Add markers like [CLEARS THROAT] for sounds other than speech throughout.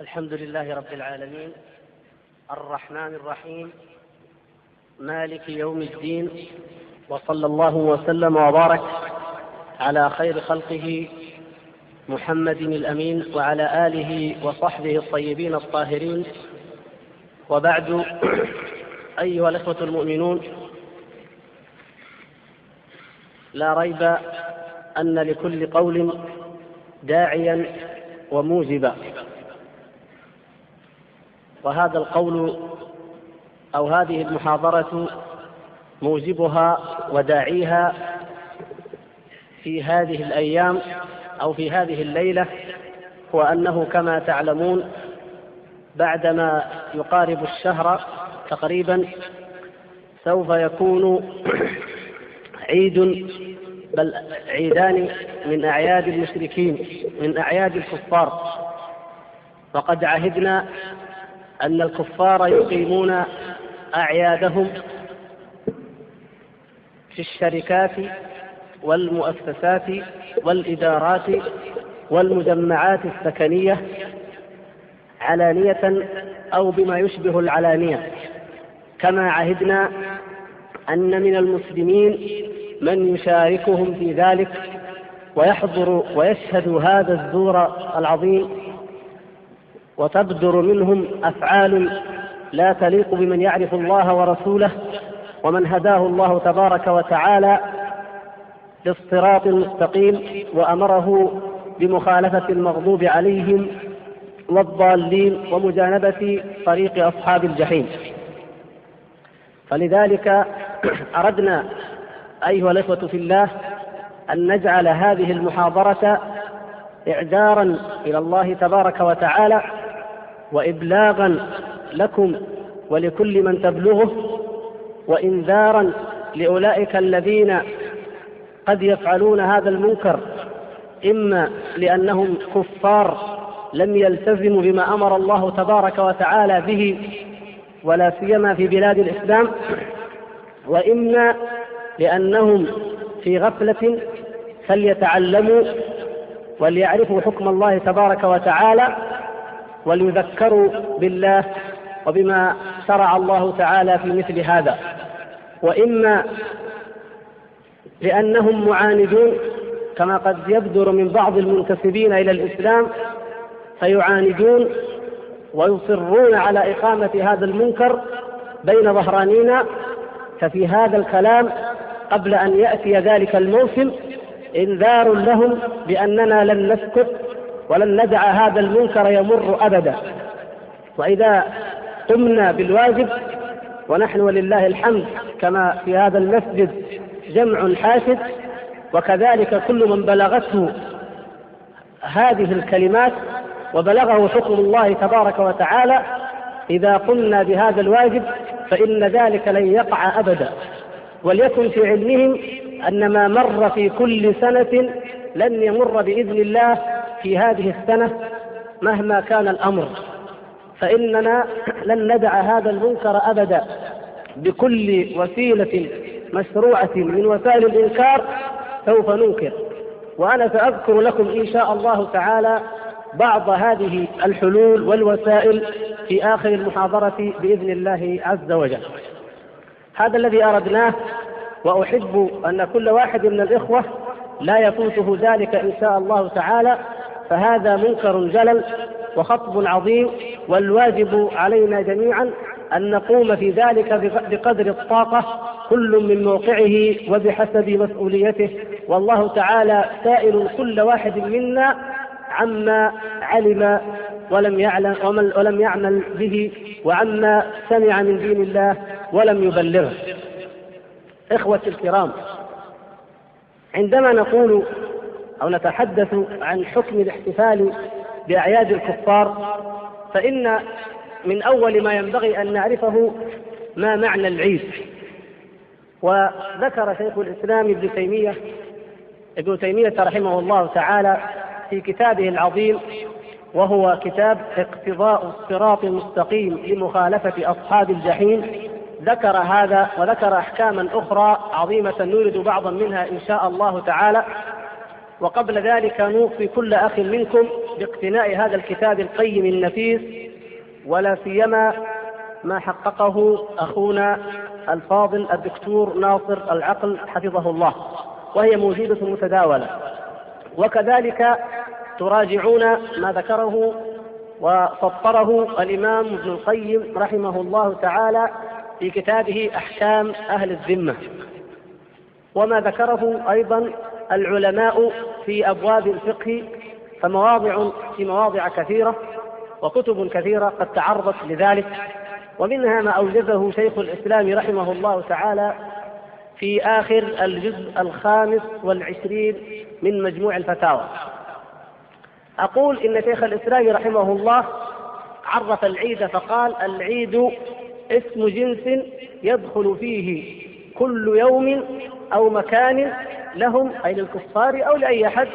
الحمد لله رب العالمين. الرحمن الرحيم. مالك يوم الدين. وصلى الله وسلم وبارك على خير خلقه محمد الأمين وعلى آله وصحبه الطيبين الطاهرين. وبعد أيها الإخوة المؤمنون لا ريب أن لكل قول داعيا وموجبا. وهذا القول أو هذه المحاضرة موجبها وداعيها في هذه الأيام أو في هذه الليلة هو أنه كما تعلمون بعدما يقارب الشهر تقريبا سوف يكون عيد بل عيدان من أعياد المشركين من أعياد الكفار. وقد عهدنا أن الكفار يقيمون أعيادهم في الشركات والمؤسسات والإدارات والمجمعات السكنية علانية أو بما يشبه العلانية. كما عهدنا أن من المسلمين من يشاركهم في ذلك ويحضر ويشهد هذا الزور العظيم وتبدر منهم أفعال لا تليق بمن يعرف الله ورسوله ومن هداه الله تبارك وتعالى للصراط المستقيم وأمره بمخالفة المغضوب عليهم والضالين ومجانبه طريق أصحاب الجحيم. فلذلك [CLEARS THROAT] أردنا أيها الإخوة في الله أن نجعل هذه المحاضرة اعذارا إلى الله تبارك وتعالى وابلاغا لكم ولكل من تبلغه وانذارا لأولئك الذين قد يفعلون هذا المنكر إما لأنهم كفار لم يلتزموا بما أمر الله تبارك وتعالى به ولا سيما في بلاد الإسلام وإما لأنهم في غفلة فليتعلموا وليعرفوا حكم الله تبارك وتعالى وليذكروا بالله وبما شرع الله تعالى في مثل هذا. وإما لأنهم معاندون كما قد يبدر من بعض المنتسبين إلى الإسلام فيعاندون ويصرون على إقامة هذا المنكر بين ظهرانينا ففي هذا الكلام قبل أن يأتي ذلك الموسم إنذار لهم بأننا لن نسكت ولن ندع هذا المنكر يمر أبدا. وإذا قمنا بالواجب ونحن ولله الحمد كما في هذا المسجد جمع حاشد وكذلك كل من بلغته هذه الكلمات وبلغه حكم الله تبارك وتعالى إذا قمنا بهذا الواجب فإن ذلك لن يقع أبدا. وليكن في علمهم أن ما مر في كل سنة لن يمر بإذن الله في هذه السنة مهما كان الأمر فإننا لن ندع هذا المنكر أبدا بكل وسيلة مشروعة من وسائل الإنكار سوف ننكر وأنا سأذكر لكم إن شاء الله تعالى بعض هذه الحلول والوسائل في آخر المحاضرة بإذن الله عز وجل. هذا الذي أردناه وأحب أن كل واحد من الإخوة لا يفوته ذلك إن شاء الله تعالى فهذا منكر جلل وخطب عظيم والواجب علينا جميعا أن نقوم في ذلك بقدر الطاقة كل من موقعه وبحسب مسؤوليته والله تعالى سائل كل واحد منا عما علم ولم يعلم ولم يعمل به وعما سمع من دين الله ولم يبلغه. اخوتي الكرام عندما نقول أو نتحدث عن حكم الاحتفال بأعياد الكفار فإن من أول ما ينبغي أن نعرفه ما معنى العيد. وذكر شيخ الإسلام ابن تيمية ابن تيمية رحمه الله تعالى في كتابه العظيم وهو كتاب اقتضاء الصراط المستقيم لمخالفة أصحاب الجحيم. ذكر هذا وذكر أحكاما أخرى عظيمة نورد بعضا منها إن شاء الله تعالى. وقبل ذلك نوصي كل أخ منكم باقتناء هذا الكتاب القيم النفيس ولا سيما ما حققه أخونا الفاضل الدكتور ناصر العقل حفظه الله وهي موجودة متداولة. وكذلك تراجعون ما ذكره وسطره الإمام ابن القيم رحمه الله تعالى في كتابه أحكام أهل الذمة. وما ذكره أيضا العلماء في أبواب الفقه فمواضع في مواضع كثيرة وكتب كثيرة قد تعرضت لذلك ومنها ما أوجزه شيخ الإسلام رحمه الله تعالى في آخر الجزء الخامس والعشرين من مجموع الفتاوى. أقول إن شيخ الإسلام رحمه الله عرف العيد فقال العيد اسم جنس يدخل فيه كل يوم أو مكان لهم أي للكفار أو لأي أحد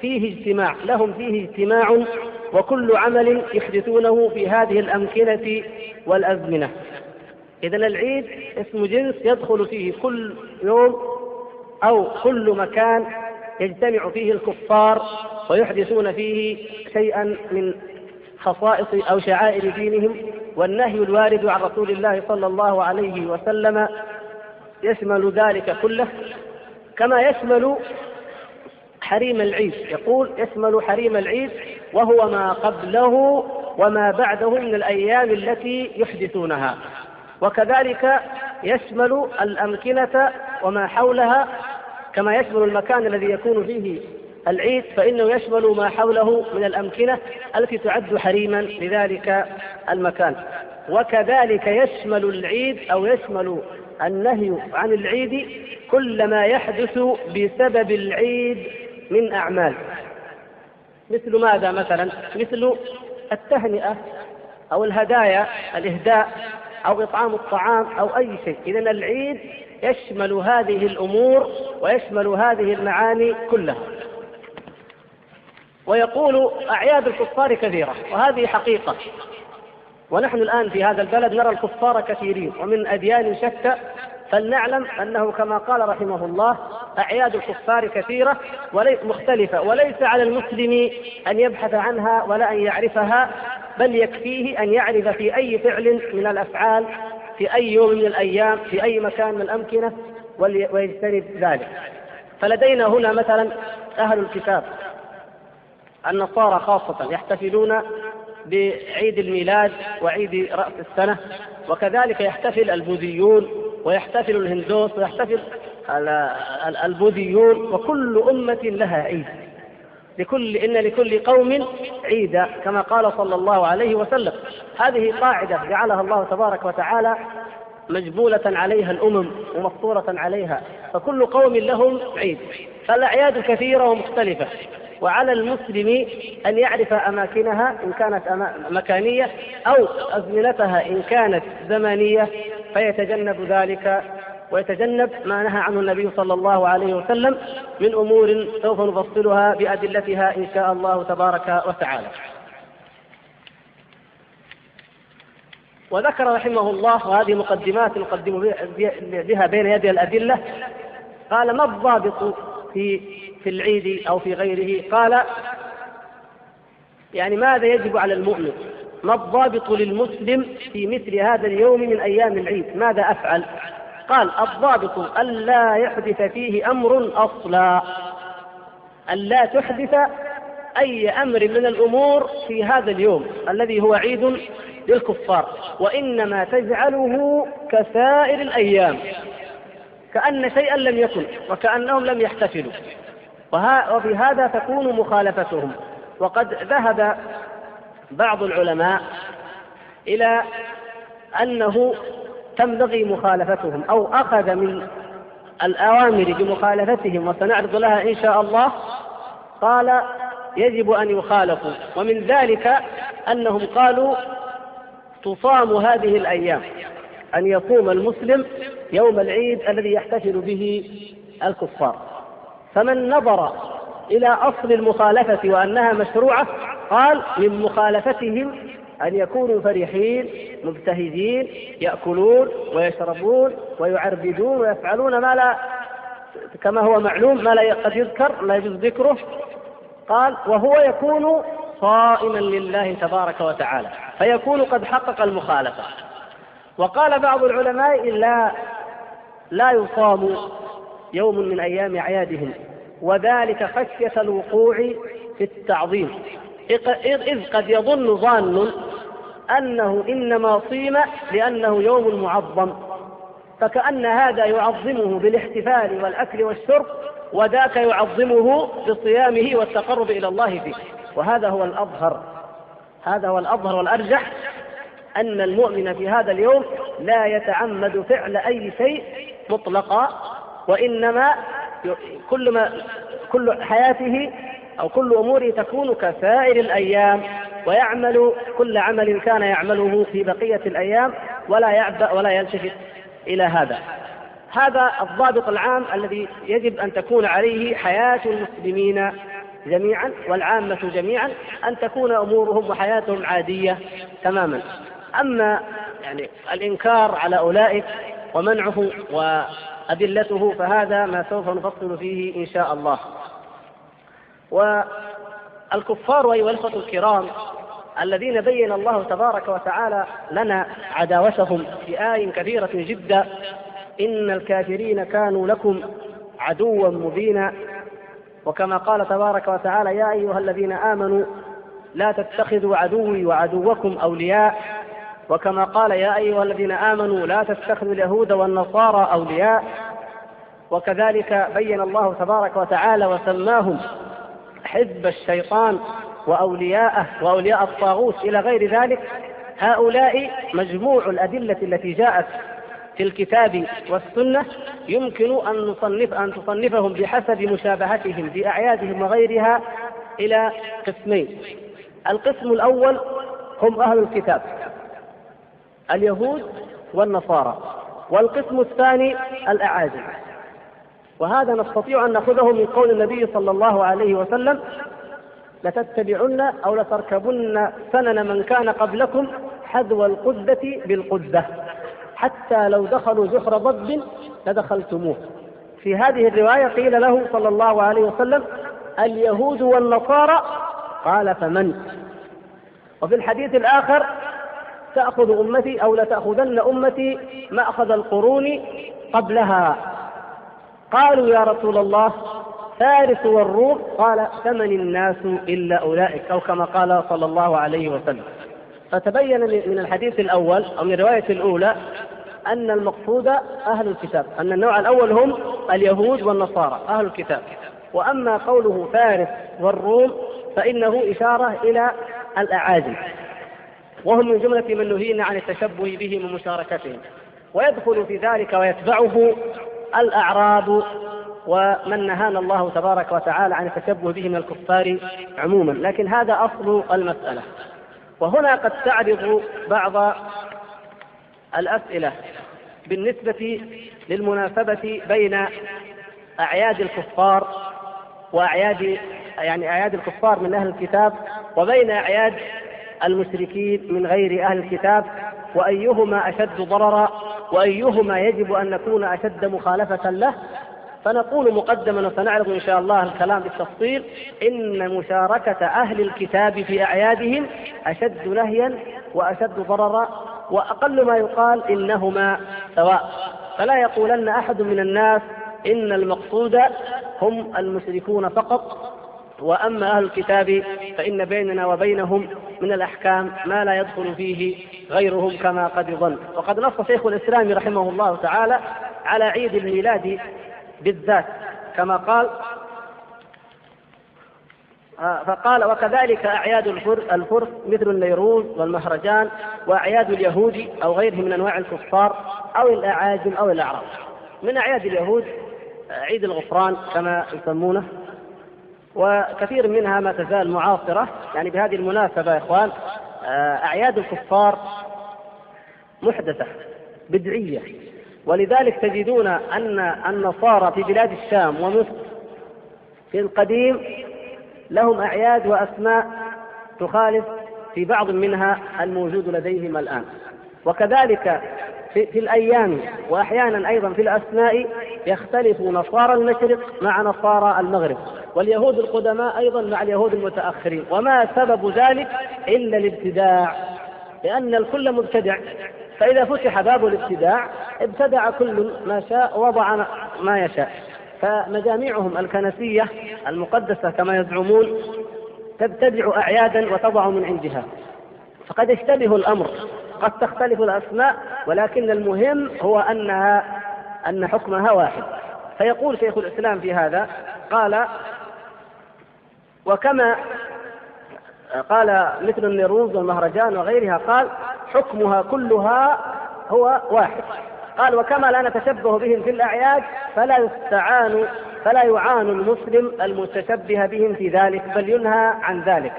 فيه اجتماع لهم فيه اجتماع وكل عمل يحدثونه في هذه الأمكنة والأزمنة. اذا العيد اسم جنس يدخل فيه كل يوم أو كل مكان يجتمع فيه الكفار ويحدثون فيه شيئا من خصائص أو شعائر دينهم. والنهي الوارد عن رسول الله صلى الله عليه وسلم يشمل ذلك كله. كما يشمل حريم العيد. يقول يشمل حريم العيد وهو ما قبله وما بعده من الأيام التي يحدثونها. وكذلك يشمل الأمكنة وما حولها كما يشمل المكان الذي يكون فيه العيد فإنه يشمل ما حوله من الأمكنة التي تعد حريما لذلك المكان. وكذلك يشمل العيد أو يشمل النهي عن العيد كل ما يحدث بسبب العيد من أعمال. مثل ماذا مثلا؟ مثل التهنئة أو الهدايا الإهداء أو إطعام الطعام أو أي شيء. إذا العيد يشمل هذه الأمور ويشمل هذه المعاني كلها. ويقول أعياد الكفار كثيرة وهذه حقيقة. ونحن الآن في هذا البلد نرى الكفار كثيرين ومن أديان شتى فلنعلم أنه كما قال رحمه الله أعياد الكفار كثيرة مختلفة وليس على المسلم أن يبحث عنها ولا أن يعرفها بل يكفيه أن يعرف في أي فعل من الأفعال في أي يوم من الأيام في أي مكان من الأمكنة ويجتنب ذلك. فلدينا هنا مثلا أهل الكتاب النصارى خاصة يحتفلون بعيد الميلاد وعيد رأس السنة وكذلك يحتفل البوذيون ويحتفل الهندوس ويحتفل البوذيون وكل أمة لها عيد. لكل إن لكل قوم عيدا كما قال صلى الله عليه وسلم. هذه قاعدة جعلها الله تبارك وتعالى مجبولة عليها الأمم ومفطورة عليها فكل قوم لهم عيد. فالأعياد كثيرة ومختلفة. وعلى المسلم أن يعرف أماكنها إن كانت مكانية أو أزمنتها إن كانت زمانية فيتجنب ذلك ويتجنب ما نهى عنه النبي صلى الله عليه وسلم من أمور سوف نفصلها بأدلتها إن شاء الله تبارك وتعالى. وذكر رحمه الله وهذه مقدمات نقدم بها بين يدي الأدلة قال ما الضابط في في العيد أو في غيره؟ قال يعني ماذا يجب على المؤمن؟ ما الضابط للمسلم في مثل هذا اليوم من أيام العيد؟ ماذا أفعل؟ قال الضابط ألا يحدث فيه أمر أصلا ألا تحدث أي أمر من الأمور في هذا اليوم الذي هو عيد للكفار وإنما تجعله كسائر الأيام كأن شيئا لم يكن وكأنهم لم يحتفلوا وبهذا تكون مخالفتهم. وقد ذهب بعض العلماء إلى أنه تنبغي مخالفتهم أو أخذ من الأوامر بمخالفتهم وسنعرض لها إن شاء الله. قال يجب أن يخالفوا. ومن ذلك أنهم قالوا تصام هذه الأيام أن يصوم المسلم يوم العيد الذي يحتفل به الكفار. فمن نظر إلى أصل المخالفة وأنها مشروعة قال من مخالفتهم أن يكونوا فرحين مبتهجين يأكلون ويشربون ويعربدون ويفعلون ما لا كما هو معلوم ما لا قد يذكر لا يجوز ذكره. قال وهو يكون صائما لله تبارك وتعالى فيكون قد حقق المخالفة. وقال بعض العلماء لا لا يصام يوم من أيام أعيادهم وذلك خشية الوقوع في التعظيم. إذ قد يظن ظان أنه إنما صيم لأنه يوم معظم. فكأن هذا يعظمه بالاحتفال والأكل والشرب وذاك يعظمه بصيامه والتقرب إلى الله فيه. وهذا هو الأظهر. هذا هو الأظهر والأرجح أن المؤمن في هذا اليوم لا يتعمد فعل أي شيء مطلقا. وإنما كل ما كل حياته أو كل أموره تكون كسائر الأيام ويعمل كل عمل كان يعمله في بقية الأيام ولا يعبأ ولا يلتفت إلى هذا. هذا الضابط العام الذي يجب أن تكون عليه حياة المسلمين جميعا والعامة جميعا أن تكون أمورهم وحياتهم عادية تماما. أما يعني الإنكار على أولئك ومنعه وأدلته فهذا ما سوف نفصل فيه إن شاء الله. والكفار أيها الإخوة الكرام الذين بين الله تبارك وتعالى لنا عداوتهم في آي كثيرة جدا إن الكافرين كانوا لكم عدوا مبينا. وكما قال تبارك وتعالى يا أيها الذين آمنوا لا تتخذوا عدوي وعدوكم أولياء وكما قال يا أيها الذين آمنوا لا تتخذوا اليهود والنصارى أولياء. وكذلك بين الله تبارك وتعالى وسماهم حزب الشيطان وأولياءه وأولياء الطاغوت إلى غير ذلك. هؤلاء مجموع الأدلة التي جاءت في الكتاب والسنة. يمكن أن نصنف أن تصنفهم بحسب مشابهتهم بأعيادهم وغيرها إلى قسمين. القسم الأول هم أهل الكتاب. اليهود والنصارى والقسم الثاني الأعاجم. وهذا نستطيع أن نأخذه من قول النبي صلى الله عليه وسلم لتتبعن أو لتركبن سنن من كان قبلكم حذو القدة بالقدة حتى لو دخلوا جحر ضب لدخلتموه. في هذه الرواية قيل له صلى الله عليه وسلم اليهود والنصارى قال فمن؟ وفي الحديث الآخر تأخذ أمتي أو لتأخذن أمتي مأخذ القرون قبلها. قالوا يا رسول الله فارس والروم. قال فمن الناس إلا أولئك؟ أو كما قال صلى الله عليه وسلم. فتبين من الحديث الأول أو من الرواية الأولى أن المقصود أهل الكتاب أن النوع الأول هم اليهود والنصارى أهل الكتاب. وأما قوله فارس والروم فإنه إشارة إلى الأعاجم. وهم من جملة من نهينا عن التشبه بهم ومشاركتهم. ويدخل في ذلك ويتبعه الأعراب ومن نهانا الله تبارك وتعالى عن التشبه به من الكفار عموما. لكن هذا أصل المسألة. وهنا قد تعرض بعض الأسئلة بالنسبة للمناسبة بين أعياد الكفار وأعياد يعني أعياد الكفار من أهل الكتاب وبين أعياد المشركين من غير أهل الكتاب وأيهما أشد ضررا وأيهما يجب أن نكون أشد مخالفة له. فنقول مقدما وسنعرض إن شاء الله الكلام بالتفصيل إن مشاركة أهل الكتاب في أعيادهم أشد نهيا وأشد ضررا وأقل ما يقال إنهما سواء. فلا يقولن أحد من الناس إن المقصود هم المشركون فقط وأما أهل الكتاب فإن بيننا وبينهم من الأحكام ما لا يدخل فيه غيرهم كما قد يظن وقد نص شيخ الإسلام رحمه الله تعالى على عيد الميلاد بالذات كما قال آه، فقال وكذلك أعياد الفرس مثل النيروز والمهرجان وأعياد اليهود أو غيرهم من أنواع الكفار أو الأعاجم أو الأعراب. من أعياد اليهود عيد الغفران كما يسمونه. وكثير منها ما تزال معاصرة. يعني بهذه المناسبة يا إخوان آه، أعياد الكفار محدثة بدعية. ولذلك تجدون أن النصارى في بلاد الشام ومصر في القديم لهم أعياد وأسماء تخالف في بعض منها الموجود لديهم الآن. وكذلك في, في الأيام وأحيانا أيضا في الأسماء يختلف نصارى المشرق مع نصارى المغرب. واليهود القدماء أيضا مع اليهود المتأخرين. وما سبب ذلك إلا الابتداع. لأن الكل مبتدع. فإذا فتح باب الابتداع ابتدع كل ما شاء ووضع ما يشاء. فمجاميعهم الكنسية المقدسة كما يزعمون تبتدع أعيادا وتضع من عندها. فقد يشتبه الأمر. قد تختلف الأسماء ولكن المهم هو أنها أن حكمها واحد. فيقول شيخ الإسلام في هذا قال وكما قال مثل النيروز والمهرجان وغيرها قال حكمها كلها هو واحد. قال وكما لا نتشبه بهم في الأعياد فلا يستعان فلا يعان المسلم المتشبه بهم في ذلك بل ينهى عن ذلك.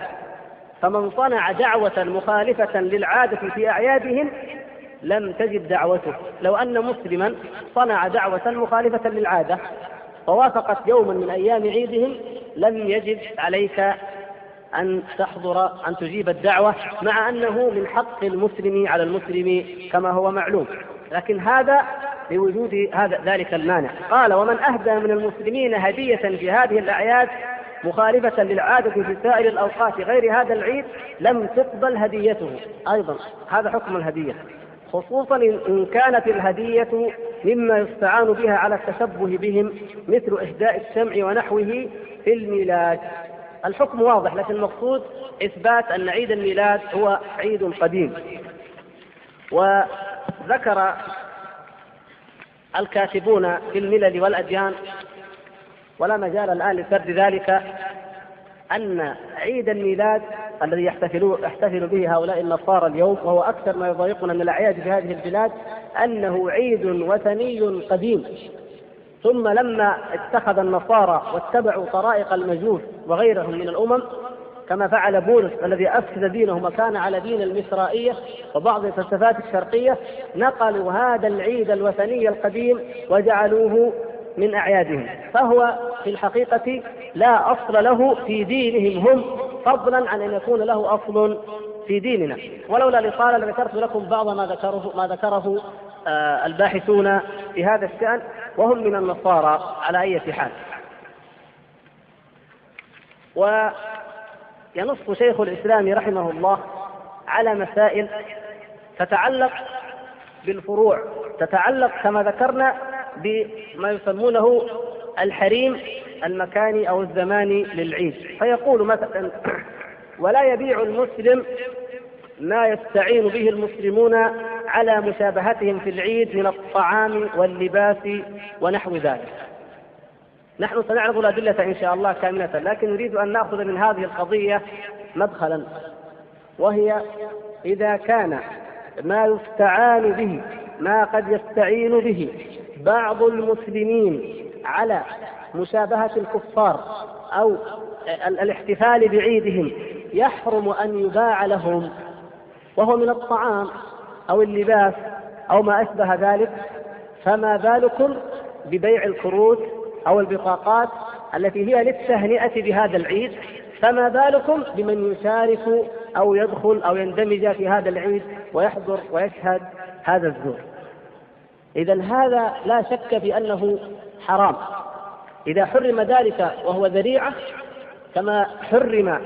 فمن صنع دعوة مخالفة للعادة في أعيادهم لم تجب دعوته. لو أن مسلما صنع دعوة مخالفة للعادة ووافقت يوما من أيام عيدهم لم يجب عليك أن تحضر أن تجيب الدعوة مع أنه من حق المسلم على المسلم كما هو معلوم. لكن هذا لوجود هذا ذلك المانع. قال ومن أهدى من المسلمين هدية في هذه الأعياد مخالفة للعادة في سائر الأوقات غير هذا العيد لم تقبل هديته. أيضا هذا حكم الهدية. خصوصا إن كانت الهدية مما يستعان بها على التشبه بهم مثل إهداء الشمع ونحوه في الميلاد. الحكم واضح لكن المقصود إثبات أن عيد الميلاد هو عيد قديم. وذكر الكاتبون في الملل والأديان ولا مجال الآن لسرد ذلك. أن عيد الميلاد الذي يحتفل يحتفل به هؤلاء النصارى اليوم وهو أكثر ما يضايقنا من الأعياد في هذه البلاد أنه عيد وثني قديم. ثم لما اتخذ النصارى واتبعوا طرائق المجوس وغيرهم من الأمم كما فعل بولس الذي أفسد دينهم وكان على دين المصرائية وبعض الفلسفات الشرقية نقلوا هذا العيد الوثني القديم وجعلوه من أعيادهم. فهو في الحقيقة لا أصل له في دينهم هم فضلا عن أن يكون له أصل في ديننا. ولولا الإطالة لذكرت لكم بعض ما ذكره ما ذكره آه، الباحثون في هذا الشأن وهم من النصارى على أي حال. وينص شيخ الإسلام رحمه الله على مسائل تتعلق بالفروع تتعلق كما ذكرنا بما يسمونه الحريم المكاني أو الزماني للعيد. فيقول مثلا ولا يبيع المسلم ما يستعين به المسلمون على مشابهتهم في العيد من الطعام واللباس ونحو ذلك. نحن سنعرض الأدلة إن شاء الله كاملة لكن نريد أن نأخذ من هذه القضية مدخلا وهي إذا كان ما يستعان به ما قد يستعين به بعض المسلمين على مشابهة الكفار أو الاحتفال بعيدهم يحرم أن يباع لهم وهو من الطعام أو اللباس أو ما أشبه ذلك فما بالكم ببيع الكروت أو البطاقات التي هي للتهنئة بهذا العيد؟ فما بالكم بمن يشارك أو يدخل أو يندمج في هذا العيد ويحضر ويشهد هذا الزور؟ إذا هذا لا شك في أنه حرام. إذا حرم ذلك وهو ذريعة كما حرم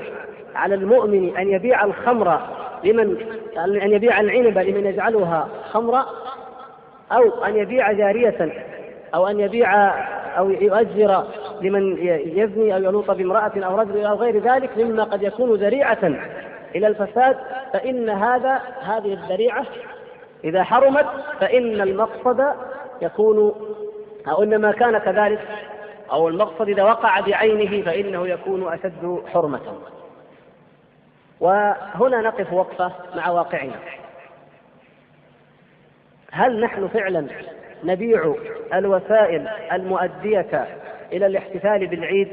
على المؤمن أن يبيع الخمر لمن أن يبيع العنب لمن يجعلها خمرا أو أن يبيع جارية أو أن يبيع أو يؤجر لمن يزني أو يلوط بامرأة أو رجل أو غير ذلك مما قد يكون ذريعة إلى الفساد فإن هذا هذه الذريعة إذا حرمت فإن المقصد يكون أو إنما كان كذلك أو المقصد إذا وقع بعينه فإنه يكون أشد حرمة. وهنا نقف وقفة مع واقعنا. هل نحن فعلا نبيع الوسائل المؤدية إلى الاحتفال بالعيد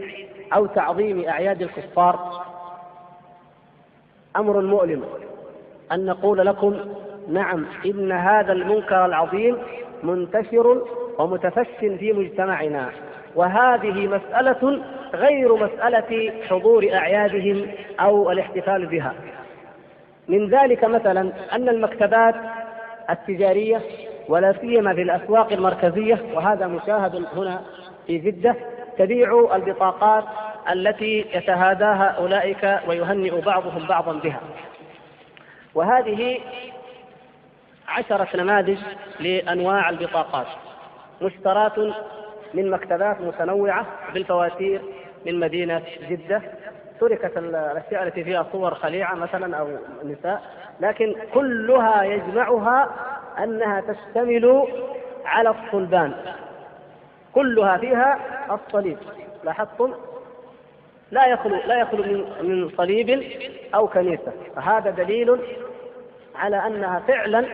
أو تعظيم أعياد الكفار؟ أمر مؤلم أن نقول لكم نعم إن هذا المنكر العظيم منتشر ومتفش في مجتمعنا وهذه مسألة غير مسألة حضور أعيادهم أو الاحتفال بها. من ذلك مثلا أن المكتبات التجارية ولا سيما في الأسواق المركزية وهذا مشاهد هنا في جدة تبيع البطاقات التي يتهاداها أولئك ويهنئ بعضهم بعضا بها. وهذه عشرة نماذج لأنواع البطاقات مشترات من مكتبات متنوعة بالفواتير من مدينة جدة. تركت الأشياء التي فيها صور خليعة مثلا أو نساء لكن كلها يجمعها أنها تشتمل على الصلبان. كلها فيها الصليب. لاحظتم؟ لا يخلو لا يخلو من صليب أو كنيسة. فهذا دليل على أنها فعلا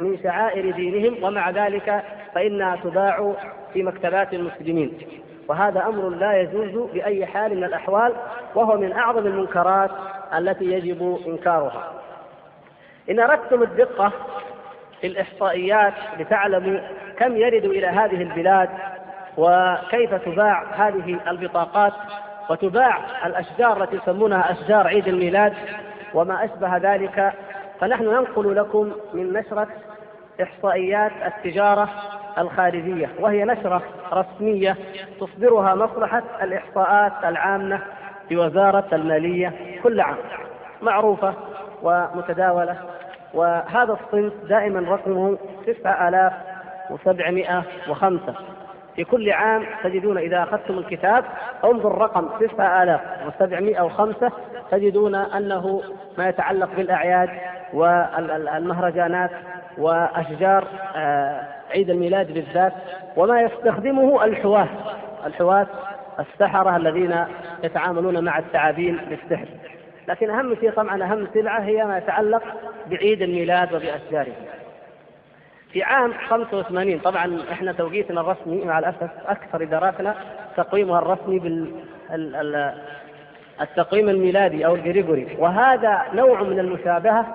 من شعائر دينهم ومع ذلك فإنها تباع في مكتبات المسلمين. وهذا أمر لا يجوز بأي حال من الأحوال وهو من أعظم المنكرات التي يجب إنكارها. إن أردتم الدقة في الإحصائيات لتعلموا كم يرد إلى هذه البلاد وكيف تباع هذه البطاقات وتباع الأشجار التي يسمونها أشجار عيد الميلاد وما أشبه ذلك فنحن ننقل لكم من نشرة إحصائيات التجارة الخارجية وهي نشرة رسمية تصدرها مصلحة الإحصاءات العامة بوزارة المالية كل عام. معروفة ومتداولة وهذا الصنف دائما رقمه 9705 في كل عام تجدون إذا أخذتم الكتاب انظر رقم 9705 تجدون أنه ما يتعلق بالأعياد والمهرجانات وأشجار آه، عيد الميلاد بالذات وما يستخدمه الحواة الحواة السحرة الذين يتعاملون مع الثعابين بالسحر. لكن أهم شيء طبعا أهم سلعة هي ما يتعلق بعيد الميلاد وبأشجاره. في عام 85 طبعا إحنا توقيتنا الرسمي مع الأسف أكثر إداراتنا تقويمها الرسمي بال التقويم الميلادي أو الجريجوري وهذا نوع من المشابهة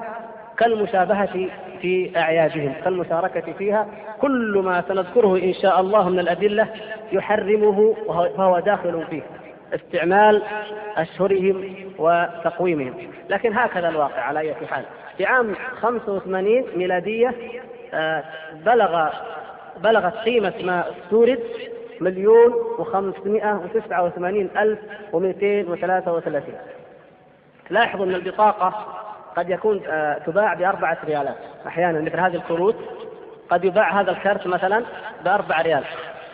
كالمشابهة في أعيادهم كالمشاركة فيها. كل ما سنذكره إن شاء الله من الأدلة يحرمه فهو داخل فيه استعمال أشهرهم وتقويمهم. لكن هكذا الواقع على أي حال. في عام 85 ميلادية آه، بلغ بلغت قيمة ما استورد مليون وخمسمائة وتسعة وثمانين ألف ومئتين وثلاثة وثلاثين. لاحظوا أن البطاقة قد يكون آه، تباع بأربعة ريالات. أحيانا مثل هذه الكروت قد يباع هذا الكرت مثلا بأربع ريال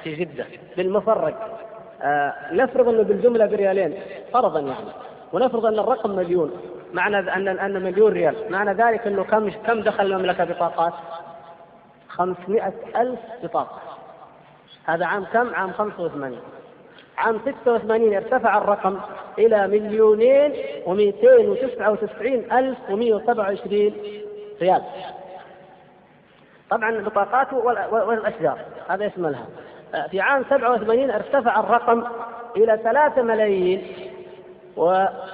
في جدة بالمفرق. آه، نفرض أنه بالجملة بريالين فرضا يعني. ونفرض أن الرقم مليون معنى أن أن مليون ريال. معنى ذلك أنه كم كم دخل المملكة بطاقات؟ خمسمائة ألف بطاقة. هذا عام كم؟ عام 85 عام 86 ارتفع الرقم إلى مليونين ومئتين وتسعة وتسعين ألف ومئة وسبعة وعشرين ريال. طبعا البطاقات والأشجار هذا يشملها في عام 87 ارتفع الرقم إلى ثلاثة ملايين و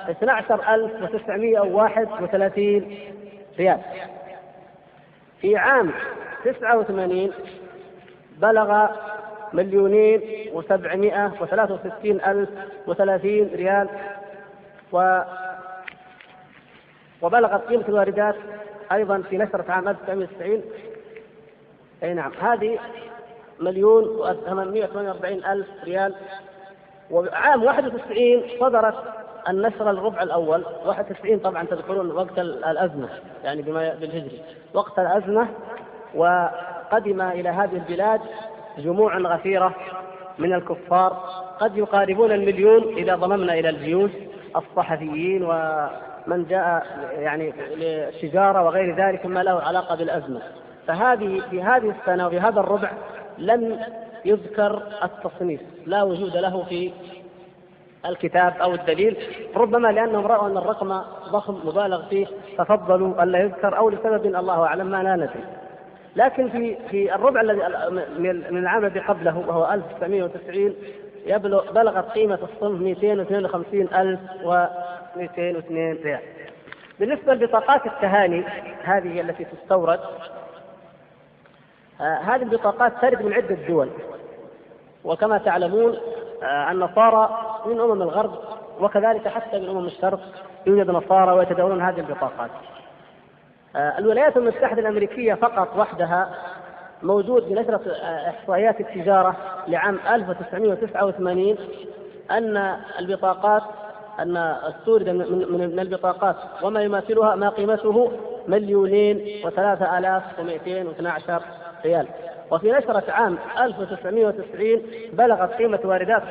12931 ريال. في عام 89 بلغ مليونين وسبعمائة وثلاثة وستين ألف وثلاثين ريال. و وبلغت قيمة الواردات أيضا في نشرة عام 1990 أي نعم هذه مليون و848 ألف ريال. وعام 91 صدرت النشر الربع الأول. 91 طبعا تذكرون وقت الأزمة يعني بما بالهجري. وقت الأزمة وقدم إلى هذه البلاد جموع غفيرة من الكفار. قد يقاربون المليون إذا ضممنا إلى الجيوش الصحفيين ومن جاء يعني للشجارة وغير ذلك مما له علاقة بالأزمة. فهذه في هذه السنة وفي هذا الربع لم يذكر التصنيف لا وجود له في الكتاب أو الدليل. ربما لأنهم رأوا أن الرقم ضخم مبالغ فيه ففضلوا ألا يذكر أو لسبب الله أعلم ما لا ندري. لكن في في الربع الذي من العام الذي قبله وهو 1990 يبلغ بلغت قيمة الصنف 252202 ريال. بالنسبة لبطاقات التهاني هذه التي تستورد. آه هذه البطاقات ترد من عدة دول. وكما تعلمون آه النصارى من أمم الغرب وكذلك حتى من أمم الشرق يوجد نصارى ويتداولون هذه البطاقات. الولايات المتحدة الأمريكية فقط وحدها موجود بنشرة آه، إحصائيات التجارة لعام 1989 أن البطاقات أن استورد من البطاقات وما يماثلها ما قيمته مليونين وثلاثة آلاف ومئتين واثنى عشر ريال. وفي نشرة عام 1990 بلغت قيمة واردات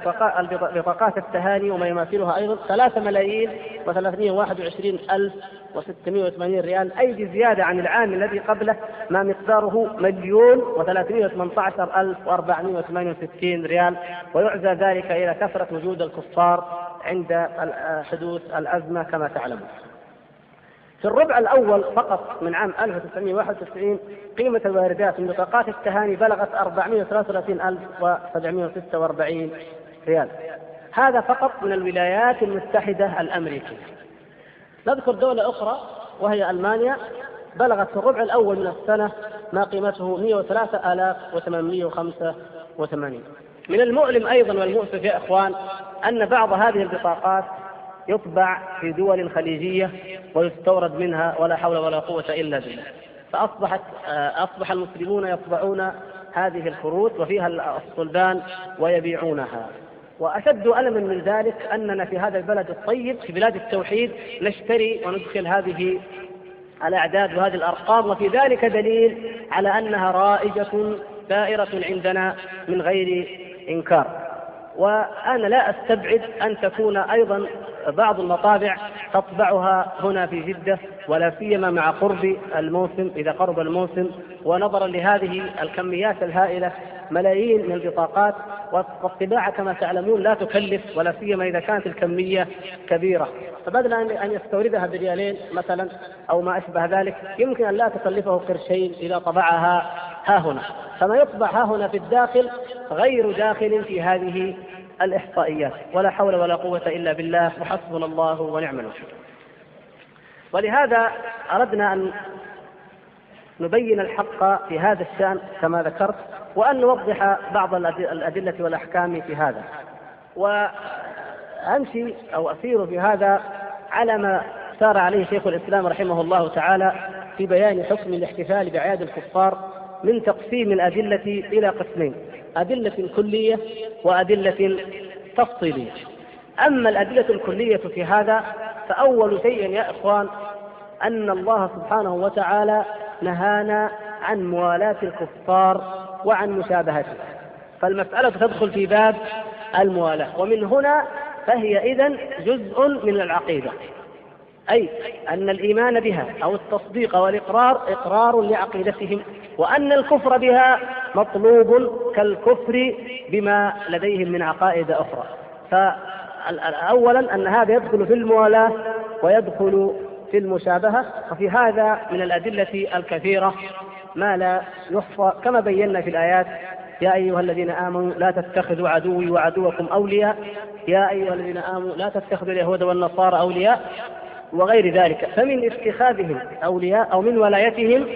بطاقات التهاني وما يماثلها أيضا 3 ملايين و321 ألف و680 ريال. أي بزيادة عن العام الذي قبله ما مقداره مليون و318 ألف و468 ريال. ويعزى ذلك إلى كثرة وجود الكفار عند حدوث الأزمة كما تعلمون. في الربع الأول فقط من عام 1991 قيمة الواردات من بطاقات التهاني بلغت 433746 ريال. هذا فقط من الولايات المتحدة الأمريكية. نذكر دولة أخرى وهي ألمانيا بلغت في الربع الأول من السنة ما قيمته 103885 من المؤلم أيضا والمؤسف يا إخوان أن بعض هذه البطاقات يطبع في دول خليجية ويستورد منها ولا حول ولا قوة إلا بالله. فأصبحت آه، أصبح المسلمون يطبعون هذه الكروت وفيها الصلبان ويبيعونها. وأشد ألما من ذلك أننا في هذا البلد الطيب في بلاد التوحيد نشتري وندخل هذه الأعداد وهذه الأرقام وفي ذلك دليل على أنها رائجة دائرة عندنا من غير إنكار. وأنا لا أستبعد أن تكون أيضا بعض المطابع تطبعها هنا في جدة ولا سيما مع قرب الموسم إذا قرب الموسم. ونظرا لهذه الكميات الهائلة ملايين من البطاقات والطباعة كما تعلمون لا تكلف ولا سيما إذا كانت الكمية كبيرة. فبدل أن يستوردها بريالين مثلا أو ما أشبه ذلك يمكن أن لا تكلفه قرشين إذا طبعها ها هنا. فما يطبع ها هنا في الداخل غير داخل في هذه الإحصائيات. ولا حول ولا قوة إلا بالله. وحسبنا الله ونعم الوكيل. ولهذا أردنا أن نبين الحق في هذا الشأن كما ذكرت وأن نوضح بعض الأدلة والأحكام في هذا. وأمشي أو أسير في هذا على ما سار عليه شيخ الإسلام رحمه الله تعالى في بيان حكم الاحتفال بأعياد الكفار من تقسيم الأدلة إلى قسمين أدلة كلية وأدلة تفصيلية. أما الأدلة الكلية في هذا فأول شيء يا إخوان أن الله سبحانه وتعالى نهانا عن موالاة الكفار وعن مشابهتهم فالمسألة تدخل في باب الموالاة ومن هنا فهي إذن جزء من العقيدة. أي أن الإيمان بها أو التصديق والإقرار إقرار لعقيدتهم وأن الكفر بها مطلوب كالكفر بما لديهم من عقائد أخرى. فأولا أن هذا يدخل في الموالاة ويدخل في المشابهة وفي هذا من الأدلة الكثيرة ما لا يحصى. كما بينا في الآيات يا أيها الذين آمنوا لا تتخذوا عدوي وعدوكم أولياء. يا أيها الذين آمنوا لا تتخذوا اليهود والنصارى أولياء. وغير ذلك. فمن اتخاذهم أولياء أو من ولايتهم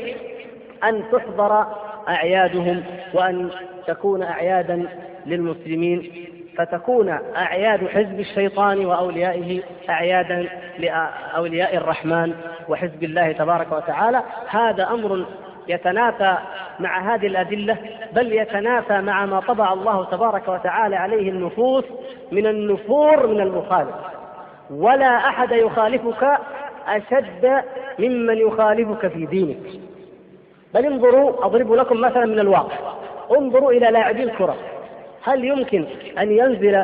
أن تحضر أعيادهم وأن تكون أعيادا للمسلمين. فتكون أعياد حزب الشيطان وأوليائه أعيادا لأولياء الرحمن وحزب الله تبارك وتعالى. هذا أمر يتنافى مع هذه الأدلة بل يتنافى مع ما طبع الله تبارك وتعالى عليه النفوس من النفور من المخالف. ولا أحد يخالفك أشد ممن يخالفك في دينك. بل انظروا أضرب لكم مثلا من الواقع. انظروا إلى لاعبي الكرة. هل يمكن أن ينزل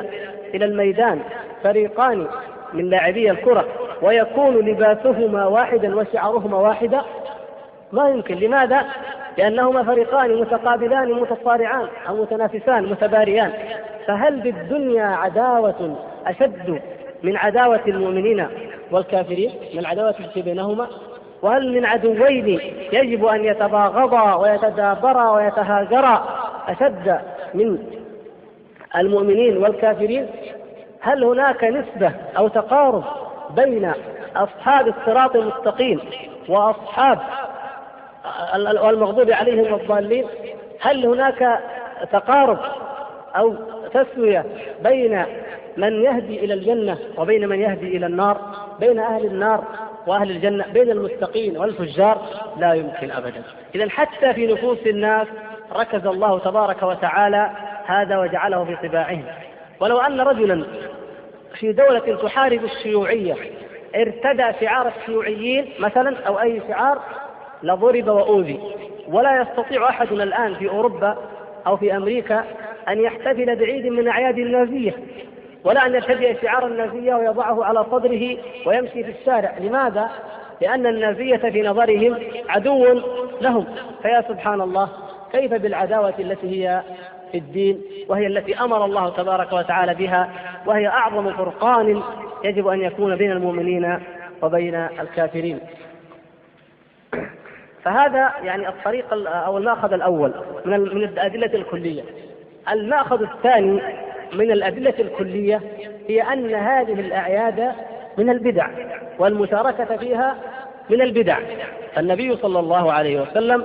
إلى الميدان فريقان من لاعبي الكرة ويكون لباسهما واحدا وشعرهما واحدا؟ ما يمكن. لماذا؟ لأنهما فريقان متقابلان متصارعان أو متنافسان متباريان. فهل بالدنيا عداوة أشد من عداوة المؤمنين والكافرين من العداوة التي بينهما. وهل من عدوين يجب أن يتباغضا ويتدابرا ويتهاجرا؟ أشد من المؤمنين والكافرين. هل هناك نسبة أو تقارب بين أصحاب الصراط المستقيم وأصحاب المغضوب عليهم والضالين؟ هل هناك تقارب أو تسوية بين من يهدي إلى الجنة وبين من يهدي إلى النار. بين أهل النار وأهل الجنة بين المستقين والفجار لا يمكن أبدا. إذا حتى في نفوس الناس ركز الله تبارك وتعالى هذا وجعله في طباعهم. ولو أن رجلا في دولة تحارب الشيوعية ارتدى شعار الشيوعيين مثلا أو أي شعار لضرب وأوذي. ولا يستطيع أحدنا الآن في أوروبا أو في أمريكا أن يحتفل بعيد من أعياد النازية ولا أن يرتدي شعار النازية ويضعه على صدره ويمشي في الشارع. لماذا؟ لأن النازية في نظرهم عدو لهم. فيا سبحان الله كيف بالعداوة التي هي في الدين وهي التي أمر الله تبارك وتعالى بها وهي أعظم فرقان يجب أن يكون بين المؤمنين وبين الكافرين. فهذا يعني الطريق أو المأخذ الأول من الأدلة الكلية. المأخذ الثاني من الأدلة الكلية هي أن هذه الأعياد من البدع والمشاركة فيها من البدع. فالنبي صلى الله عليه وسلم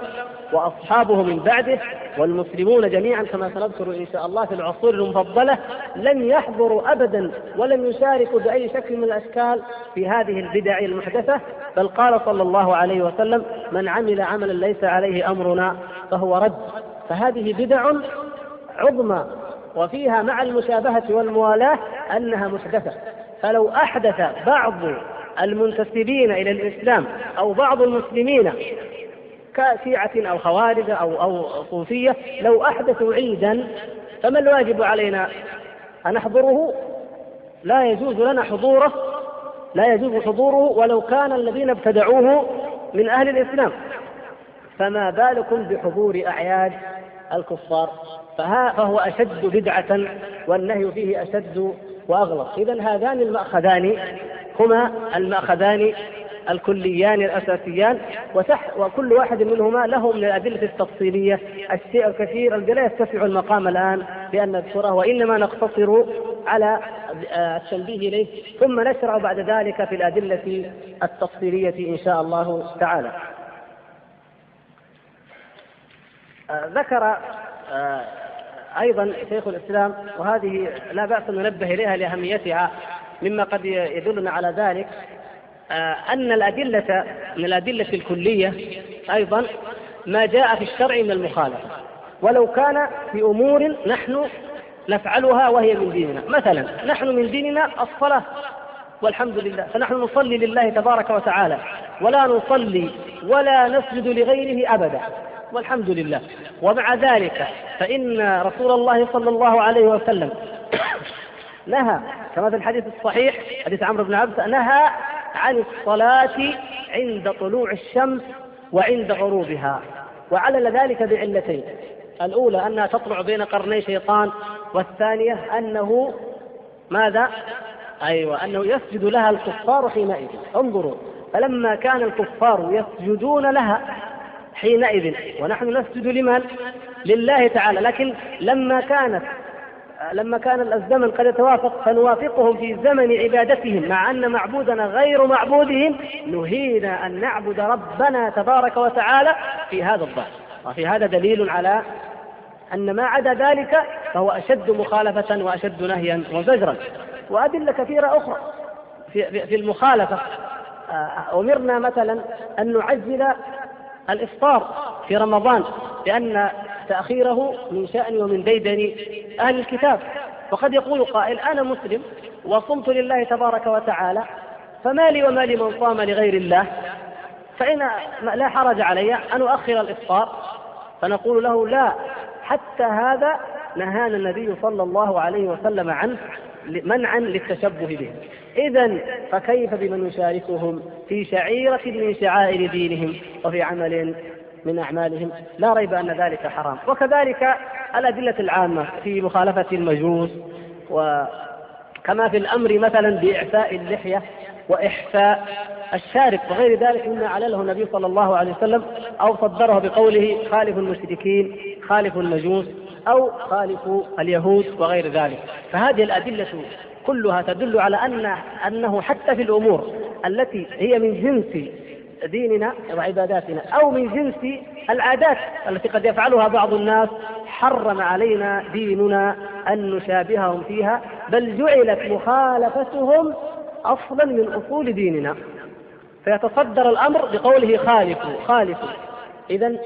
وأصحابه من بعده والمسلمون جميعا كما سنذكر إن شاء الله في العصور المفضلة لم يحضروا ابدا ولم يشاركوا بأي شكل من الأشكال في هذه البدع المحدثة. بل قال صلى الله عليه وسلم من عمل عملا ليس عليه أمرنا فهو رد. فهذه بدع عظمى وفيها مع المشابهة والموالاة أنها محدثة. فلو أحدث بعض المنتسبين إلى الإسلام أو بعض المسلمين كشيعة أو خوارج أو أو صوفية لو أحدثوا عيدا فما الواجب علينا أن نحضره؟ لا يجوز لنا حضوره لا يجوز حضوره ولو كان الذين ابتدعوه من أهل الإسلام. فما بالكم بحضور أعياد الكفار؟ فهو أشد بدعة والنهي فيه أشد وأغلظ إذا هذان المأخذان هما المأخذان الكليان الأساسيان وتح وكل واحد منهما له من الأدلة التفصيلية. الشيء الكثير الذي لا يتسع المقام الآن بأن نذكره وإنما نقتصر على التنبيه إليه ثم نشرع بعد ذلك في الأدلة التفصيلية إن شاء الله تعالى. ذكر أيضا شيخ الإسلام وهذه لا بأس أن ننبه إليها لأهميتها مما قد يدلنا على ذلك آه، أن الأدلة من الأدلة الكلية أيضا ما جاء في الشرع من المخالفة. ولو كان في أمور نحن نفعلها وهي من ديننا. مثلا نحن من ديننا الصلاة والحمد لله فنحن نصلي لله تبارك وتعالى ولا نصلي ولا نسجد لغيره أبدا والحمد لله. ومع ذلك فإن رسول الله صلى الله عليه وسلم نهى كما في الحديث الصحيح حديث عمرو بن عبد نهى عن الصلاة عند طلوع الشمس وعند غروبها وعلل ذلك بعلتين الأولى أنها تطلع بين قرني شيطان والثانية أنه ماذا؟ أيوة أنه يسجد لها الكفار حينئذ انظروا فلما كان الكفار يسجدون لها حينئذ ونحن نسجد لمن؟ لله تعالى. لكن لما كانت لما كان الزمن قد يتوافق فنوافقهم في زمن عبادتهم مع أن معبودنا غير معبودهم نهينا أن نعبد ربنا تبارك وتعالى في هذا الظهر وفي هذا دليل على أن ما عدا ذلك فهو أشد مخالفة وأشد نهيا وزجرا. وأدلة كثيرة أخرى في, في المخالفة. آه، أمرنا مثلا أن نعجل الإفطار في رمضان لأن تأخيره من شأن ومن ديدن أهل الكتاب. وقد يقول قائل أنا مسلم وصمت لله تبارك وتعالى فما لي وما لمن صام لغير الله فإن لا حرج علي أن أؤخر الإفطار. فنقول له لا حتى هذا نهانا النبي صلى الله عليه وسلم عنه منعا للتشبه به. إذا فكيف بمن يشاركهم في شعيرة من شعائر دينهم وفي عمل من أعمالهم؟ لا ريب أن ذلك حرام. وكذلك الأدلة العامة في مخالفة المجوس وكما في الأمر مثلا بإعفاء اللحية وإحفاء الشارب وغير ذلك مما علله النبي صلى الله عليه وسلم أو صدره بقوله خالف المشركين خالف المجوس أو خالف اليهود وغير ذلك. فهذه الأدلة كلها تدل على أن أنه حتى في الأمور التي هي من جنس ديننا وعباداتنا أو من جنس العادات التي قد يفعلها بعض الناس حرم علينا ديننا أن نشابههم فيها بل جعلت مخالفتهم أصلا من أصول ديننا. فيتصدر الأمر بقوله خالفوا خالفوا. إذا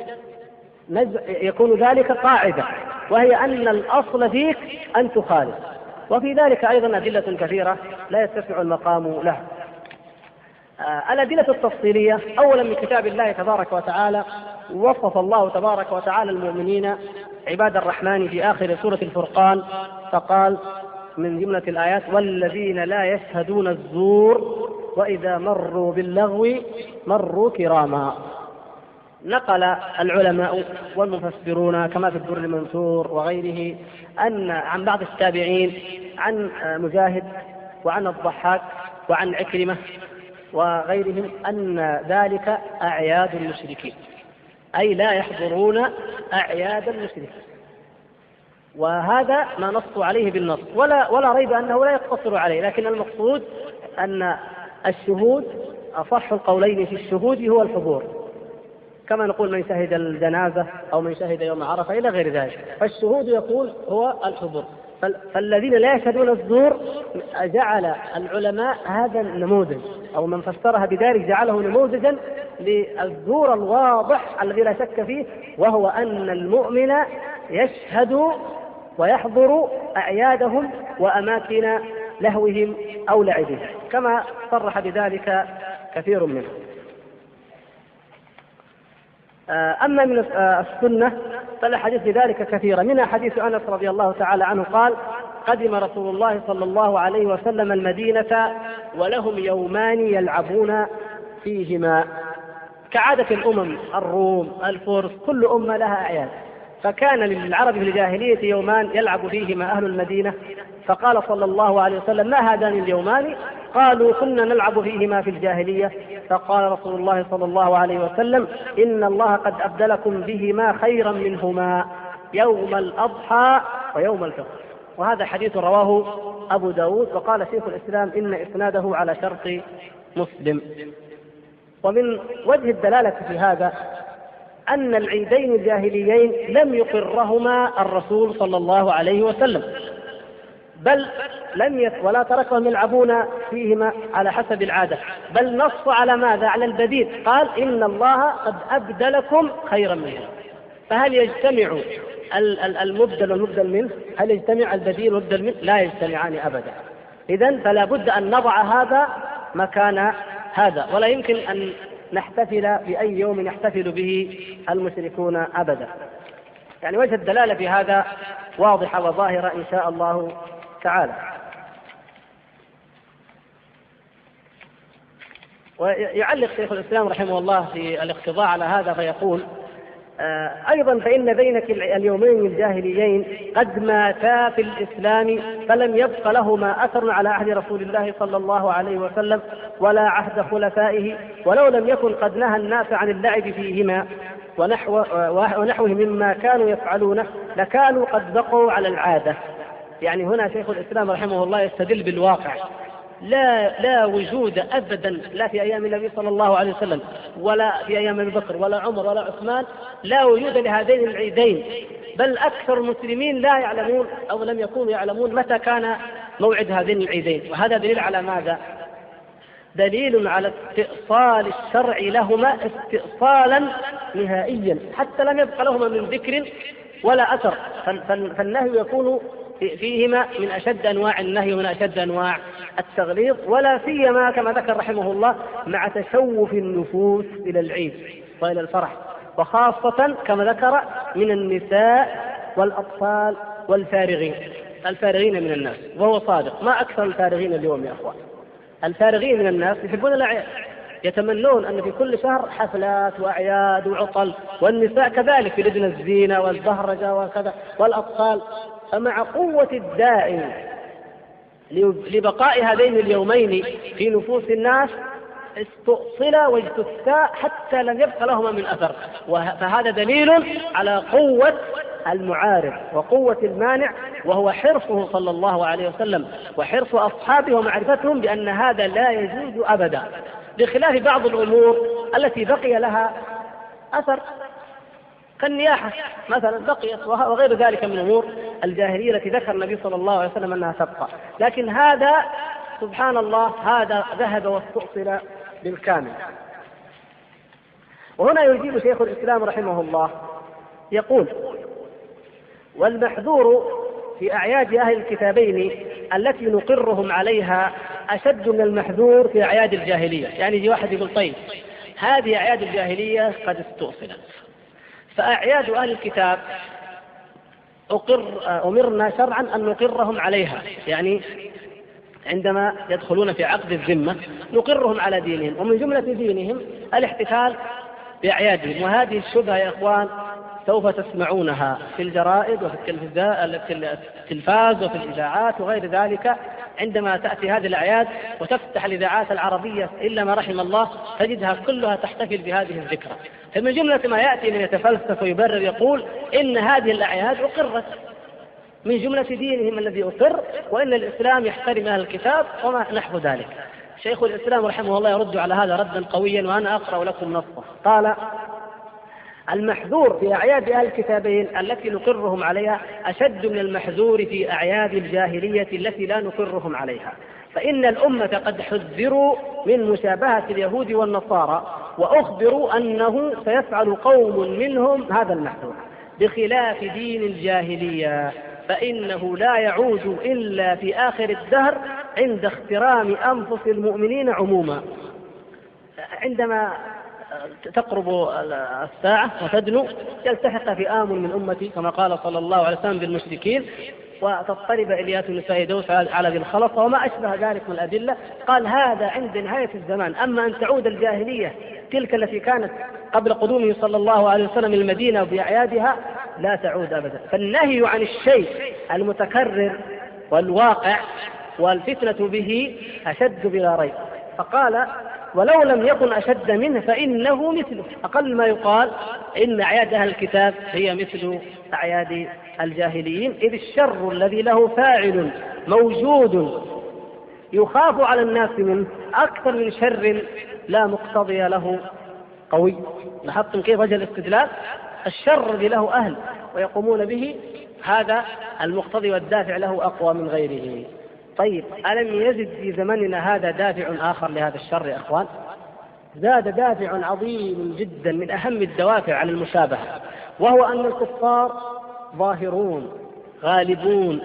يكون ذلك قاعدة وهي أن الأصل فيك أن تخالف. وفي ذلك أيضا أدلة كثيرة لا يتسع المقام لها. آه، الأدلة التفصيلية أولا من كتاب الله تبارك وتعالى وصف الله تبارك وتعالى المؤمنين عباد الرحمن في آخر سورة الفرقان فقال من جملة الآيات والذين لا يشهدون الزور وإذا مروا باللغو مروا كراما. نقل العلماء والمفسرون كما في الدر المنثور وغيره أن عن بعض التابعين عن مجاهد وعن الضحاك وعن عكرمة وغيرهم أن ذلك أعياد المشركين. أي لا يحضرون أعياد المشركين. وهذا ما نصوا عليه بالنص. ولا ولا ريب أنه لا يقتصر عليه. لكن المقصود أن الشهود أصح القولين في الشهود هو الحضور. كما نقول من شهد الجنازة أو من شهد يوم عرفة إلى غير ذلك. فالشهود يقول هو الحضور. فالذين لا يشهدون الزور جعل العلماء هذا النموذج أو من فسرها بذلك جعله نموذجا للزور الواضح الذي لا شك فيه وهو أن المؤمن يشهد ويحضر أعيادهم وأماكن لهوهم أو لعبهم كما صرح بذلك كثير منهم. أما من آه، السنة فالأحاديث بذلك كثيرة. منها حديث أنس رضي الله تعالى عنه قال قدم رسول الله صلى الله عليه وسلم المدينة ولهم يومان يلعبون فيهما. كعادة الأمم الروم الفرس كل أمة لها أعياد. فكان للعرب في الجاهلية يومان يلعب فيهما أهل المدينة. فقال صلى الله عليه وسلم ما هذان اليومان؟ قالوا كنا نلعب فيهما في الجاهلية. فقال رسول الله صلى الله عليه وسلم إن الله قد أبدلكم بهما خيرا منهما يوم الأضحى ويوم الفطر. وهذا حديث رواه أبو داود وقال شيخ الإسلام إن إسناده على شرط مسلم. ومن وجه الدلالة في هذا أن العيدين الجاهليين لم يقرهما الرسول صلى الله عليه وسلم. بل لم يت ولا تركهم يلعبون فيهما على حسب العادة. بل نص على ماذا؟ على البديل. قال إن الله قد أبدلكم خيرا منه. فهل يجتمع المبدل والمبدل منه؟ هل يجتمع البديل والمبدل منه؟ لا يجتمعان أبدا. إذا فلا بد أن نضع هذا مكان هذا. ولا يمكن أن نحتفل بأي يوم يحتفل به المشركون أبدا. يعني وجه الدلالة في هذا واضحة وظاهرة إن شاء الله تعالى. ويعلق شيخ الإسلام رحمه الله في الاقتضاء على هذا فيقول آه، أيضا فإن بينك اليومين الجاهليين قد ماتا في الإسلام فلم يبق لهما أثر على عهد رسول الله صلى الله عليه وسلم ولا عهد خلفائه ولو لم يكن قد نهى الناس عن اللعب فيهما ونحو ونحوه مما كانوا يفعلونه لكانوا قد بقوا على العادة. يعني هنا شيخ الإسلام رحمه الله يستدل بالواقع. لا لا وجود ابدا لا في أيام النبي صلى الله عليه وسلم ولا في أيام أبي بكر ولا عمر ولا عثمان لا وجود لهذين العيدين. بل أكثر المسلمين لا يعلمون أو لم يكونوا يعلمون متى كان موعد هذين العيدين. وهذا دليل على ماذا؟ دليل على استئصال الشرع لهما استئصالا نهائيا. حتى لم يبق لهما من ذكر ولا أثر. فالنهي يكون فيهما من أشد أنواع النهي ومن أشد أنواع التغليظ ولا سيما كما ذكر رحمه الله مع تشوف النفوس إلى العيد وإلى الفرح وخاصة كما ذكر من النساء والأطفال والفارغين. الفارغين من الناس وهو صادق. ما أكثر الفارغين اليوم يا أخوان؟ الفارغين من الناس يحبون الأعياد. يتمنون أن في كل شهر حفلات وأعياد وعطل والنساء كذلك يريدن الزينة والبهرجة وكذا والأطفال فمع قوة الداعي لبقاء هذين اليومين في نفوس الناس استؤصلا واجتثا حتى لم يبق لهما من أثر. فهذا دليل على قوة المعارض وقوة المانع وهو حرصه صلى الله عليه وسلم وحرص أصحابه ومعرفتهم بأن هذا لا يجوز أبدا. بخلاف بعض الأمور التي بقي لها أثر. كالنياحة مثلا بقيت وغير ذلك من أمور الجاهلية التي ذكر النبي صلى الله عليه وسلم أنها تبقى. لكن هذا سبحان الله هذا ذهب واستؤصل بالكامل. وهنا يجيب شيخ الإسلام رحمه الله يقول والمحذور في أعياد أهل الكتابين التي نقرهم عليها أشد من المحذور في أعياد الجاهلية. يعني يجي واحد يقول طيب هذه أعياد الجاهلية قد استؤصلت. فأعياد أهل الكتاب أقر أمرنا شرعا أن نقرهم عليها. يعني عندما يدخلون في عقد الذمة نقرهم على دينهم. ومن جملة دينهم الاحتفال بأعيادهم. وهذه الشبهة يا إخوان سوف تسمعونها في الجرائد وفي التلفاز وفي الإذاعات وغير ذلك عندما تأتي هذه الأعياد وتفتح الإذاعات العربية إلا ما رحم الله تجدها كلها تحتفل بهذه الذكرى. فمن جملة ما يأتي من يتفلسف ويبرر يقول إن هذه الأعياد أقرت. من جملة دينهم الذي أقر وإن الإسلام يحترم أهل الكتاب وما نحو ذلك. شيخ الإسلام رحمه الله يرد على هذا ردا قويا وأنا أقرأ لكم نصه. قال المحذور في أعياد أهل الكتابين التي نقرهم عليها أشد من المحذور في أعياد الجاهلية التي لا نقرهم عليها. فإن الأمة قد حذروا من مشابهة اليهود والنصارى وأخبروا أنه سيفعل قوم منهم هذا المحذور. بخلاف دين الجاهلية فإنه لا يعود إلا في آخر الدهر عند اخترام أنفس المؤمنين عموما. عندما تقرب الساعة وتدنو يلتحق فئام من أمتي كما قال صلى الله عليه وسلم بالمشركين وتضطرب إليات النساء دوس على ذي الخلطة وما أشبه ذلك من الأدلة. قال هذا عند نهاية الزمان. أما أن تعود الجاهلية تلك التي كانت قبل قدومه صلى الله عليه وسلم المدينة بأعيادها لا تعود أبدا. فالنهي عن الشيء المتكرر والواقع والفتنة به أشد بلا ريب. فقال ولو لم يكن أشد منه فإنه مثله. أقل ما يقال إن أعياد أهل الكتاب هي مثل أعياد الجاهليين إذ الشر الذي له فاعل موجود يخاف على الناس منه أكثر من شر لا مقتضي له قوي. لاحظتم كيف وجه الاستدلال؟ الشر الذي له أهل ويقومون به هذا المقتضي والدافع له أقوى من غيره. طيب ألم يزد في زمننا هذا دافع آخر لهذا الشر يا إخوان؟ زاد دافع عظيم جدا من أهم الدوافع على المشابهة وهو أن الكفار ظاهرون غالبون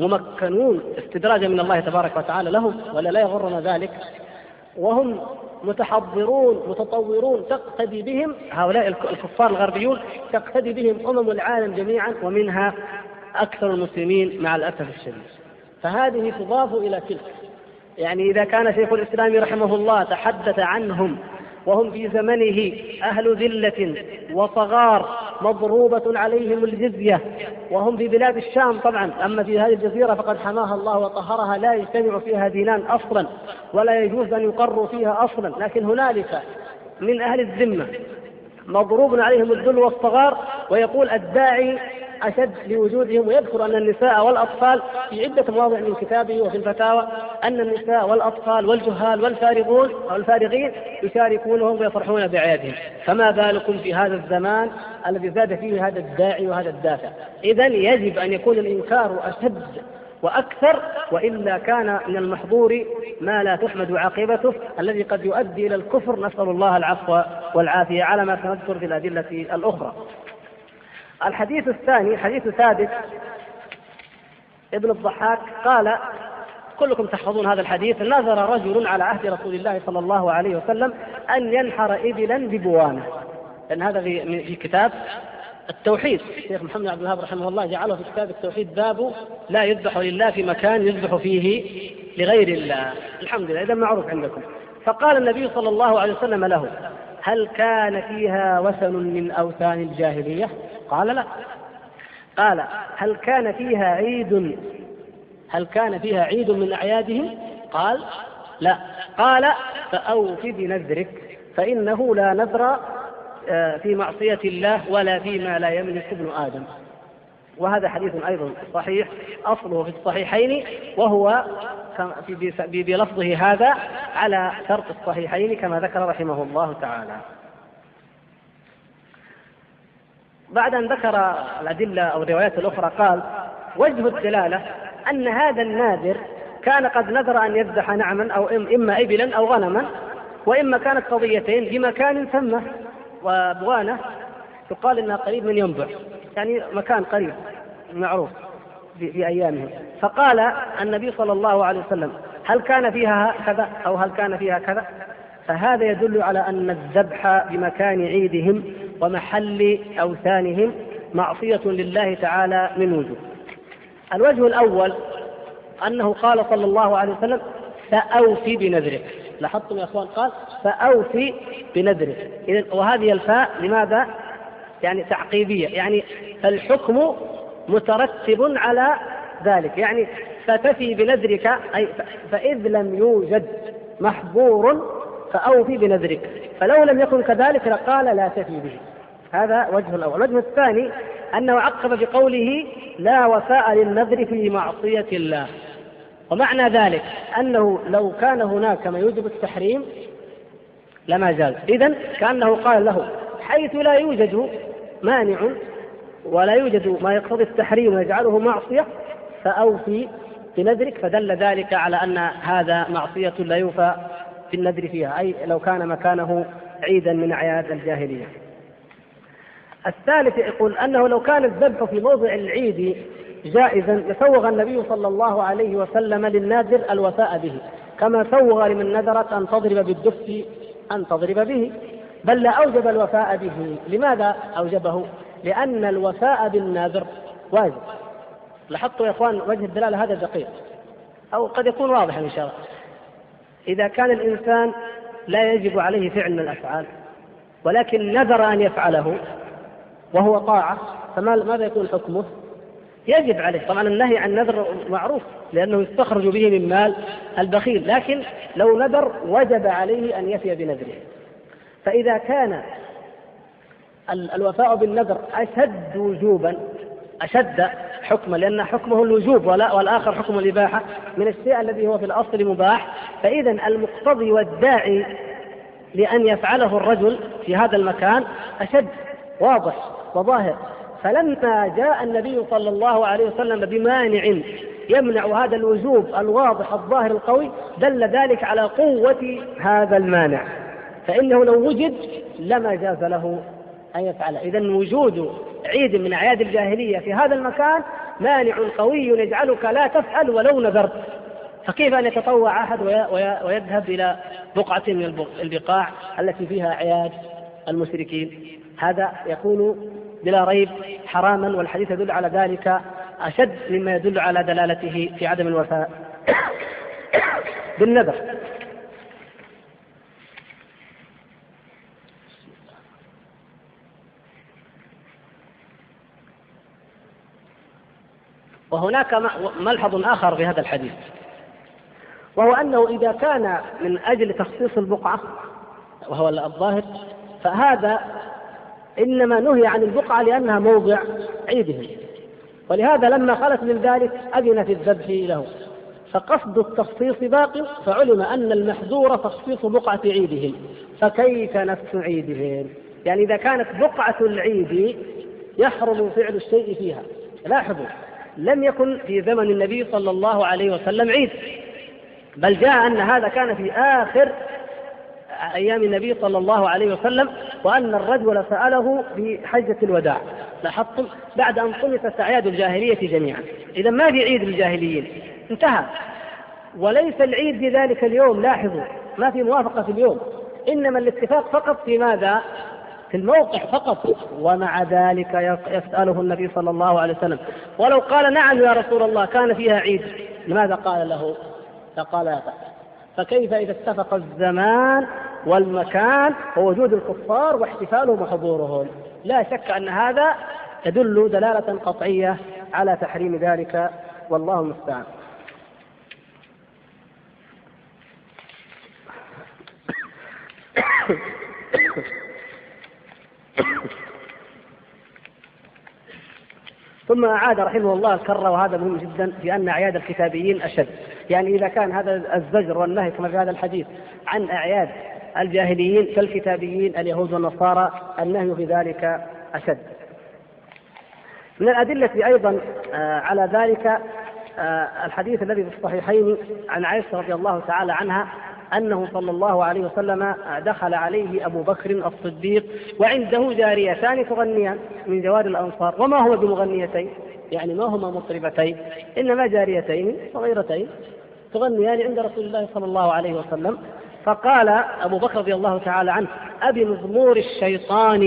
ممكنون استدراجا من الله تبارك وتعالى لهم ولا لا يغرنا ذلك. وهم متحضرون متطورون تقتدي بهم هؤلاء الكفار الغربيون تقتدي بهم أمم العالم جميعا ومنها أكثر المسلمين مع الأسف الشديد. فهذه تضاف إلى تلك. يعني إذا كان شيخ الإسلام رحمه الله تحدث عنهم وهم في زمنه أهل ذلة وصغار مضروبة عليهم الجزية. وهم في بلاد الشام طبعا. أما في هذه الجزيرة فقد حماها الله وطهرها. لا يجتمع فيها دينان أصلا ولا يجوز أن يقروا فيها أصلا. لكن هنالك من أهل الذمة مضروب عليهم الذل والصغار ويقول الداعي أشد لوجودهم ويذكر أن النساء والأطفال في عدة مواضع من كتابه وفي الفتاوى أن النساء والأطفال والجهال والفارغون والفارغين يشاركونهم ويفرحون بأعيادهم فما بالكم في هذا الزمان الذي زاد فيه هذا الداعي وهذا الدافع؟ إذا يجب أن يكون الإنكار أشد وأكثر وإلا كان من المحظور ما لا تحمد عاقبته الذي قد يؤدي إلى الكفر. نسأل الله العفو والعافية على ما سنذكر في الأدلة الأخرى. الحديث الثاني حديث ثابت. ابن الضحاك قال كلكم تحفظون هذا الحديث. نذر رجل على عهد رسول الله صلى الله عليه وسلم أن ينحر إبلا ببوانة. لأن هذا في في كتاب التوحيد. الشيخ محمد عبد الوهاب رحمه الله جعله في كتاب التوحيد باب لا يذبح لله في مكان يذبح فيه لغير الله. الحمد لله. إذا معروف عندكم. فقال النبي صلى الله عليه وسلم له هل كان فيها وثن من أوثان الجاهلية؟ قال لا. قال هل كان فيها عيد؟ هل كان فيها عيد من أعيادهم؟ قال لا. قال فأوف بنذرك فإنه لا نذر آه، في معصية الله ولا فيما لا يملك ابن آدم. وهذا حديث أيضا صحيح أصله في الصحيحين وهو بلفظه هذا على شرط الصحيحين كما ذكر رحمه الله تعالى. بعد أن ذكر الأدلة أو الروايات الأخرى قال وجه الدلالة أن هذا النادر كان قد نذر أن يذبح نعما أو إما إبلا أو غنما وإما كانت قضيتين بمكان ثمة وبوانة يقال إنها قريب من ينبع يعني مكان قريب معروف في أيامهم فقال النبي صلى الله عليه وسلم هل كان فيها كذا أو هل كان فيها كذا؟ فهذا يدل على أن الذبح بمكان عيدهم ومحل أوثانهم معصية لله تعالى من وجوه. الوجه الأول أنه قال صلى الله عليه وسلم فأوفي بنذرك. لاحظتم يا إخوان؟ قال فأوفي بنذرك. إذن وهذه الفاء لماذا؟ يعني تعقيبية يعني الحكم مترتب على ذلك. يعني فتفي بنذرك أي فإذ لم يوجد محظور فأوفي بنذرك. فلو لم يكن كذلك لقال لا تفي به. هذا وجه الأول. الوجه الثاني أنه عقب بقوله لا وفاء للنذر في معصية الله. ومعنى ذلك أنه لو كان هناك ما يوجب التحريم لما جاز إذا كأنه قال له حيث لا يوجد مانع ولا يوجد ما يقتضي التحريم ويجعله معصية فأوفي بنذرك. فدل ذلك على أن هذا معصية لا يوفى بالنذر فيها. أي لو كان مكانه عيدا من أعياد الجاهلية. الثالث يقول أنه لو كان الذبح في موضع العيد جائزا لسوغ النبي صلى الله عليه وسلم للنادر الوفاء به. كما سوغ لمن نذرت أن تضرب بالدف أن تضرب به. بل لا أوجب الوفاء به. لماذا أوجبه؟ لأن الوفاء بالناذر واجب. لاحظتوا يا إخوان وجه الدلالة هذا دقيق. أو قد يكون واضحا إن شاء الله. إذا كان الإنسان لا يجب عليه فعل من الأفعال ولكن نذر أن يفعله وهو طاعة فماذا يكون حكمه؟ يجب عليه. طبعا النهي عن النذر معروف لأنه يستخرج به من مال البخيل. لكن لو نذر وجب عليه أن يفي بنذره. فإذا كان الوفاء بالنذر أشد وجوبا أشد حكما لأن حكمه الوجوب ولا والآخر حكم الإباحة من الشيء الذي هو في الأصل مباح. فإذا المقتضي والداعي لأن يفعله الرجل في هذا المكان أشد واضح. وظاهر. فلما جاء النبي صلى الله عليه وسلم بمانع يمنع هذا الوجوب الواضح الظاهر القوي دل ذلك على قوة هذا المانع. فإنه لو وجد لما جاز له أن يفعل. إذا وجود عيد من أعياد الجاهلية في هذا المكان مانع قوي يجعلك لا تفعل ولو نذرت. فكيف أن يتطوع أحد ويذهب إلى بقعة من البقاع التي فيها أعياد المشركين؟ هذا يكون بلا ريب حراما والحديث يدل على ذلك أشد مما يدل على دلالته في عدم الوفاء. [COUGHS] بالنذر. وهناك ملحظ آخر في هذا الحديث وهو أنه إذا كان من أجل تخصيص البقعة وهو الظاهر فهذا إنما نهي عن البقعة لأنها موضع عيدهم. ولهذا لما خلت من ذلك أذن في الذبح له. فقصد التخصيص باق فعلم أن المحظور تخصيص بقعة عيدهم. فكيف نفس عيدهم؟ يعني إذا كانت بقعة العيد يحرم فعل الشيء فيها. لاحظوا لم يكن في زمن النبي صلى الله عليه وسلم عيد. بل جاء أن هذا كان في آخر أيام النبي صلى الله عليه وسلم وأن الرجل سأله في حجة الوداع لاحظتم؟ بعد أن طمست أعياد الجاهلية جميعا. إذا ما في عيد للجاهليين؟ انتهى. وليس العيد في ذلك اليوم لاحظوا ما في موافقة في اليوم. إنما الاتفاق فقط في ماذا؟ في الموقع فقط. ومع ذلك يسأله النبي صلى الله عليه وسلم ولو قال نعم يا رسول الله كان فيها عيد. لماذا قال له؟ فقال لا فكيف إذا اتفق الزمان والمكان ووجود الكفار واحتفالهم وحضورهم. لا شك أن هذا يدل دلالة قطعية على تحريم ذلك والله المستعان. ثم أعاد رحمه الله الكرة وهذا مهم جدا في أن أعياد الكتابيين أشد. يعني إذا كان هذا الزجر والنهي كما في هذا الحديث عن أعياد الجاهليين كالكتابيين اليهود والنصارى النهي في ذلك أشد. من الأدلة أيضا آه، على ذلك آه، الحديث الذي في الصحيحين عن عائشة رضي الله تعالى عنها أنه صلى الله عليه وسلم دخل عليه أبو بكر الصديق وعنده جاريتان تغنيان من جوار الأنصار. وما هو بمغنيتين؟ يعني ما هما مطربتين إنما جاريتين صغيرتين تغنيان عند رسول الله صلى الله عليه وسلم. فقال أبو بكر رضي الله تعالى عنه أبي مزمور الشيطان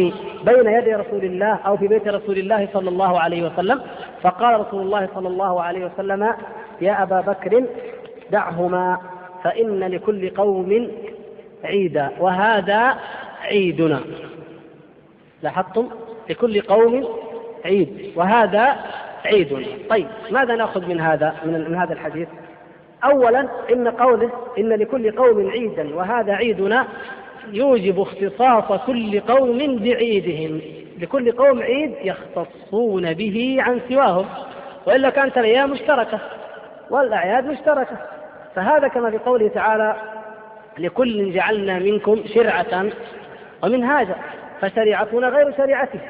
بين يدي رسول الله أو في بيت رسول الله صلى الله عليه وسلم. فقال رسول الله صلى الله عليه وسلم يا أبا بكر دعهما فإن لكل قوم عيدا وهذا عيدنا. لاحظتم؟ لكل قوم عيد وهذا عيد طيب ماذا نأخذ من هذا من هذا الحديث؟ أولا إن قوله إن لكل قوم عيدا وهذا عيدنا يوجب اختصاص كل قوم بعيدهم لكل قوم عيد يختصون به عن سواهم وإلا كانت الأيام مشتركة والأعياد مشتركة فهذا كما في قوله تعالى لكل جعلنا منكم شرعة ومنهاجا فشريعتنا غير شريعتهم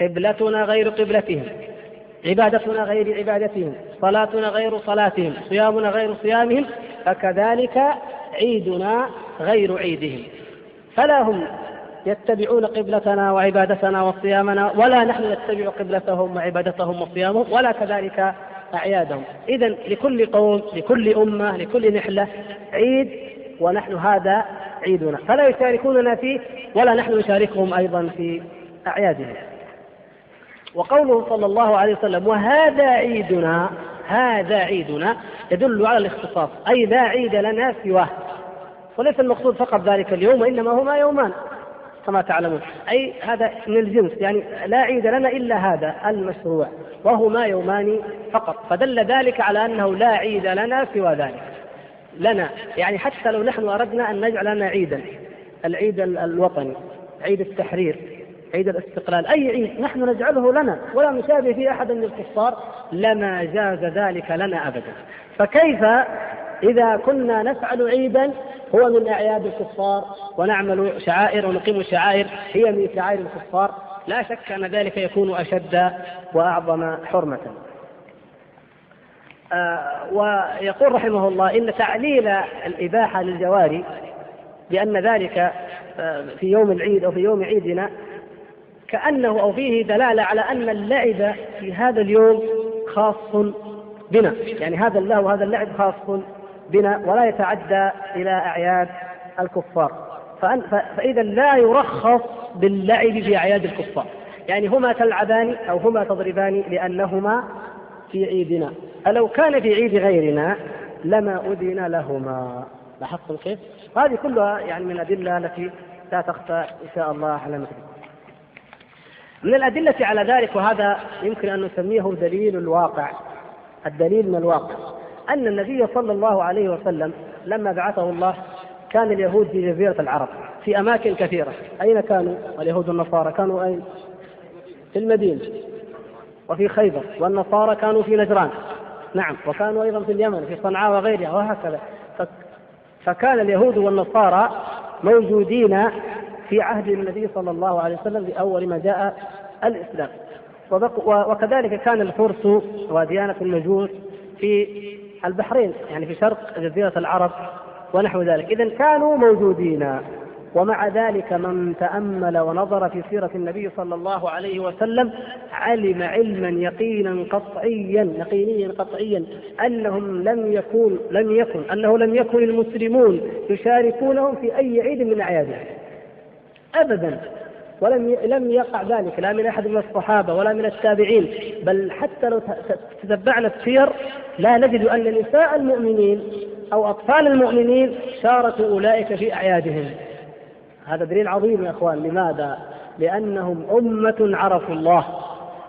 قبلتنا غير قبلتهم عبادتنا غير عبادتهم صلاتنا غير صلاتهم صيامنا غير صيامهم فكذلك عيدنا غير عيدهم. فلا هم يتبعون قبلتنا وعبادتنا وصيامنا ولا نحن نتبع قبلتهم وعبادتهم وصيامهم ولا كذلك أعيادهم. إذا لكل قوم لكل أمة لكل نحلة عيد ونحن هذا عيدنا. فلا يشاركوننا فيه ولا نحن نشاركهم أيضا في أعيادهم. وقوله صلى الله عليه وسلم وهذا عيدنا هذا عيدنا يدل على الاختصاص. أي لا عيد لنا سواه. وليس المقصود فقط ذلك اليوم وإنما هما يومان كما تعلمون. أي هذا من الجنس يعني لا عيد لنا إلا هذا المشروع. وهما يومان فقط. فدل ذلك على أنه لا عيد لنا سوى ذلك. لنا يعني حتى لو نحن أردنا أن نجعل لنا عيدا العيد الوطني عيد التحرير. عيد الاستقلال. أي عيد نحن نجعله لنا ولا نشابه في أحد من الكفار لما جاز ذلك لنا أبدا. فكيف إذا كنا نفعل عيدا هو من أعياد الكفار ونعمل شعائر ونقيم شعائر هي من شعائر الكفار. لا شك أن ذلك يكون أشد وأعظم حرمة. آه ويقول رحمه الله إن تعليل الإباحة للجواري بأن ذلك آه في يوم العيد أو في يوم عيدنا كأنه أو فيه دلالة على أن اللعب في هذا اليوم خاص بنا. يعني هذا اللهو وهذا اللعب خاص بنا ولا يتعدى إلى أعياد الكفار. فإذا لا يرخص باللعب في أعياد الكفار. يعني هما تلعبان أو هما تضربان لأنهما في عيدنا. فلو كان في عيد غيرنا لما أذن لهما. لاحظتم كيف؟ هذه كلها يعني من الأدلة التي لا تخفى إن شاء الله على مثل. من الأدلة على ذلك وهذا يمكن أن نسميه دليل الواقع الدليل من الواقع أن النبي صلى الله عليه وسلم لما بعثه الله كان اليهود في جزيرة العرب في أماكن كثيرة. أين كانوا؟ اليهود والنصارى. كانوا أين؟ في المدينة وفي خيبر والنصارى كانوا في نجران. نعم وكانوا أيضا في اليمن في صنعاء وغيرها وهكذا. فكان اليهود والنصارى موجودين في عهد النبي صلى الله عليه وسلم بأول ما جاء الإسلام. وكذلك كان الفرس وديانة المجوس في البحرين يعني في شرق جزيرة العرب ونحو ذلك. إذا كانوا موجودين ومع ذلك من تأمل ونظر في سيرة النبي صلى الله عليه وسلم علم علما يقينا قطعيا يقينيا قطعيا أنهم لم يكون لم يكن أنه لم يكن المسلمون يشاركونهم في أي عيد من أعيادهم. ابدا. ولم لم يقع ذلك لا من أحد من الصحابة ولا من التابعين. بل حتى لو تتبعنا السير لا نجد أن نساء المؤمنين أو أطفال المؤمنين شاركوا أولئك في أعيادهم. هذا دليل عظيم يا إخوان. لماذا؟ لأنهم أمة عرفوا الله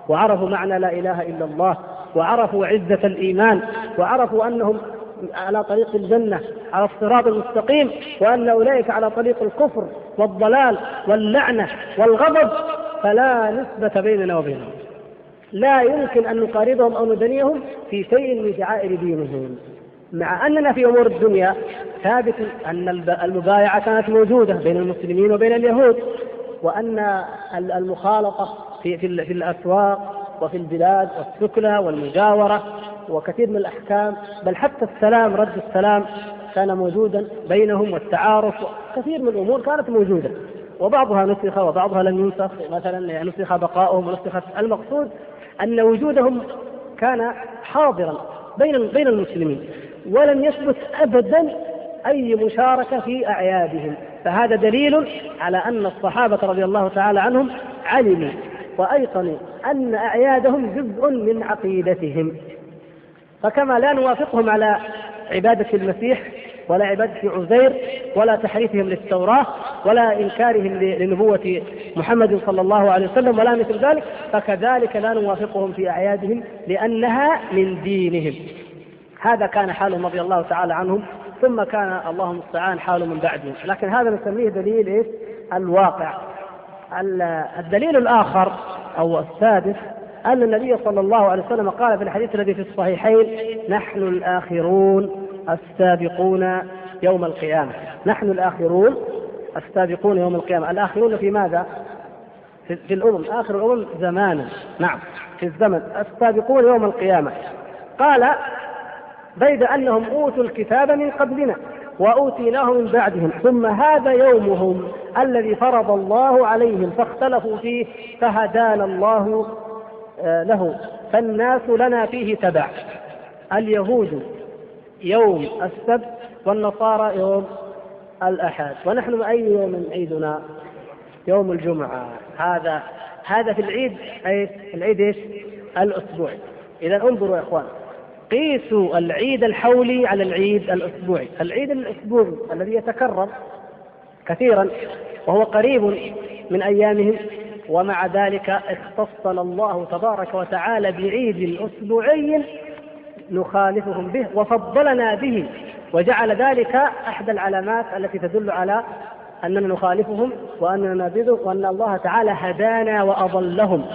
وعرفوا معنى لا إله إلا الله وعرفوا عزة الإيمان وعرفوا أنهم على طريق الجنة على الصراط المستقيم وأن أولئك على طريق الكفر والضلال واللعنة والغضب فلا نسبة بيننا وبينهم. لا يمكن أن نقاربهم أو ندنيهم في شيء من شعائر دينهم. مع أننا في أمور الدنيا ثابت أن المبايعة كانت موجودة بين المسلمين وبين اليهود وأن المخالطة في في الأسواق وفي البلاد والسكنى والمجاورة وكثير من الأحكام بل حتى السلام رد السلام كان موجودا بينهم والتعارف كثير من الأمور كانت موجودة. وبعضها نسخ وبعضها لم ينسخ مثلا نسخ بقاؤهم ونسخت المقصود أن وجودهم كان حاضرا بين بين المسلمين ولم يثبت أبدا أي مشاركة في أعيادهم. فهذا دليل على أن الصحابة رضي الله تعالى عنهم علموا وأيقنوا أن أعيادهم جزء من عقيدتهم. فكما لا نوافقهم على عبادة المسيح ولا عبادة عزير ولا تحريفهم للتوراة ولا إنكارهم لنبوة محمد صلى الله عليه وسلم ولا مثل ذلك فكذلك لا نوافقهم في أعيادهم لأنها من دينهم. هذا كان حالهم رضي الله تعالى عنهم ثم كان الله المستعان حاله من بعدهم. لكن هذا نسميه دليل إيش؟ الواقع. الدليل الآخر أو السادس أن النبي صلى الله عليه وسلم قال في الحديث الذي في الصحيحين نحن الآخرون السابقون يوم القيامة. نحن الآخرون السابقون يوم القيامة. الآخرون في ماذا؟ في الأمم. آخر الأمم زمانا. نعم. في الزمن. السابقون يوم القيامة. قال بيد أنهم أوتوا الكتاب من قبلنا وأوتيناه من بعدهم. ثم هذا يومهم الذي فرض الله عليهم فاختلفوا فيه فهدانا الله له. فالناس لنا فيه تبع. اليهود يوم السبت والنصارى يوم الأحد. ونحن أي يوم عيدنا؟ يوم الجمعة. هذا هذا في العيد أي العيد إيش؟ الأسبوعي. إذا انظروا يا إخوان قيسوا العيد الحولي على العيد الأسبوعي. العيد الأسبوعي الذي يتكرر كثيرا وهو قريب من أيامهم ومع ذلك اختصنا الله تبارك وتعالى بعيد أسبوعي نخالفهم به وفضلنا به وجعل ذلك أحد العلامات التي تدل على أننا نخالفهم وأننا نبذ وأن الله تعالى هدانا وأضلهم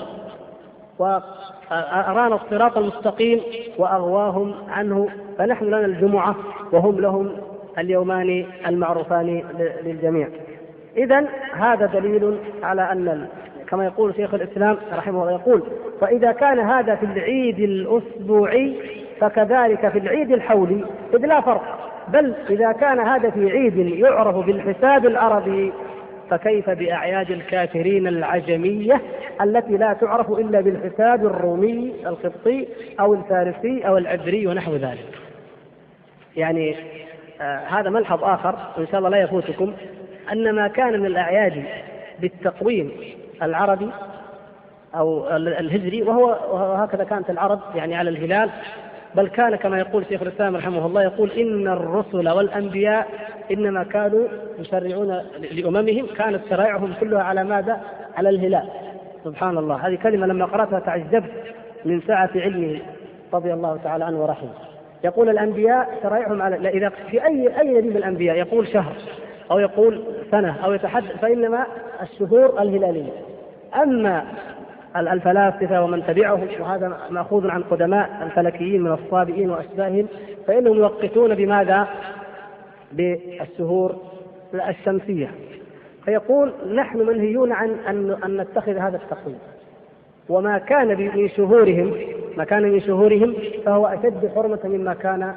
وأرانا الصراط المستقيم وأغواهم عنه فنحن لنا الجمعة وهم لهم اليومان المعروفان للجميع. إذا هذا دليل على أن كما يقول شيخ الإسلام رحمه الله يقول فإذا كان هذا في العيد الأسبوعي فكذلك في العيد الحولي. إذ لا فرق بل إذا كان هذا في عيد يعرف بالحساب العربي فكيف بأعياد الكافرين العجمية التي لا تعرف إلا بالحساب الرومي القبطي أو الفارسي أو العبري ونحو ذلك. يعني آه هذا ملحظ آخر إن شاء الله لا يفوتكم أن ما كان من الأعياد بالتقويم العربي أو الهجري وهو وهكذا كانت العرب يعني على الهلال. بل كان كما يقول شيخ الإسلام رحمه الله يقول إن الرسل والأنبياء إنما كانوا يشرعون لأممهم كانت شرائعهم كلها على ماذا؟ على الهلال. سبحان الله. هذه كلمة لما قرأتها تعجبت من سعة علمه رضي الله تعالى عنه ورحمه. يقول الأنبياء شرائعهم على إذا في اي أي من الأنبياء يقول شهر أو يقول سنة أو يتحدث فإنما الشهور الهلالية. أما الفلاسفة ومن تبعهم وهذا مأخوذ عن قدماء الفلكيين من الصابئين وأشباههم فإنهم يوقتون بماذا؟ بالشهور الشمسية فيقول نحن منهيون عن أن نتخذ هذا التقويم وما كان من شهورهم ما كان من شهورهم فهو أشد حرمة مما كان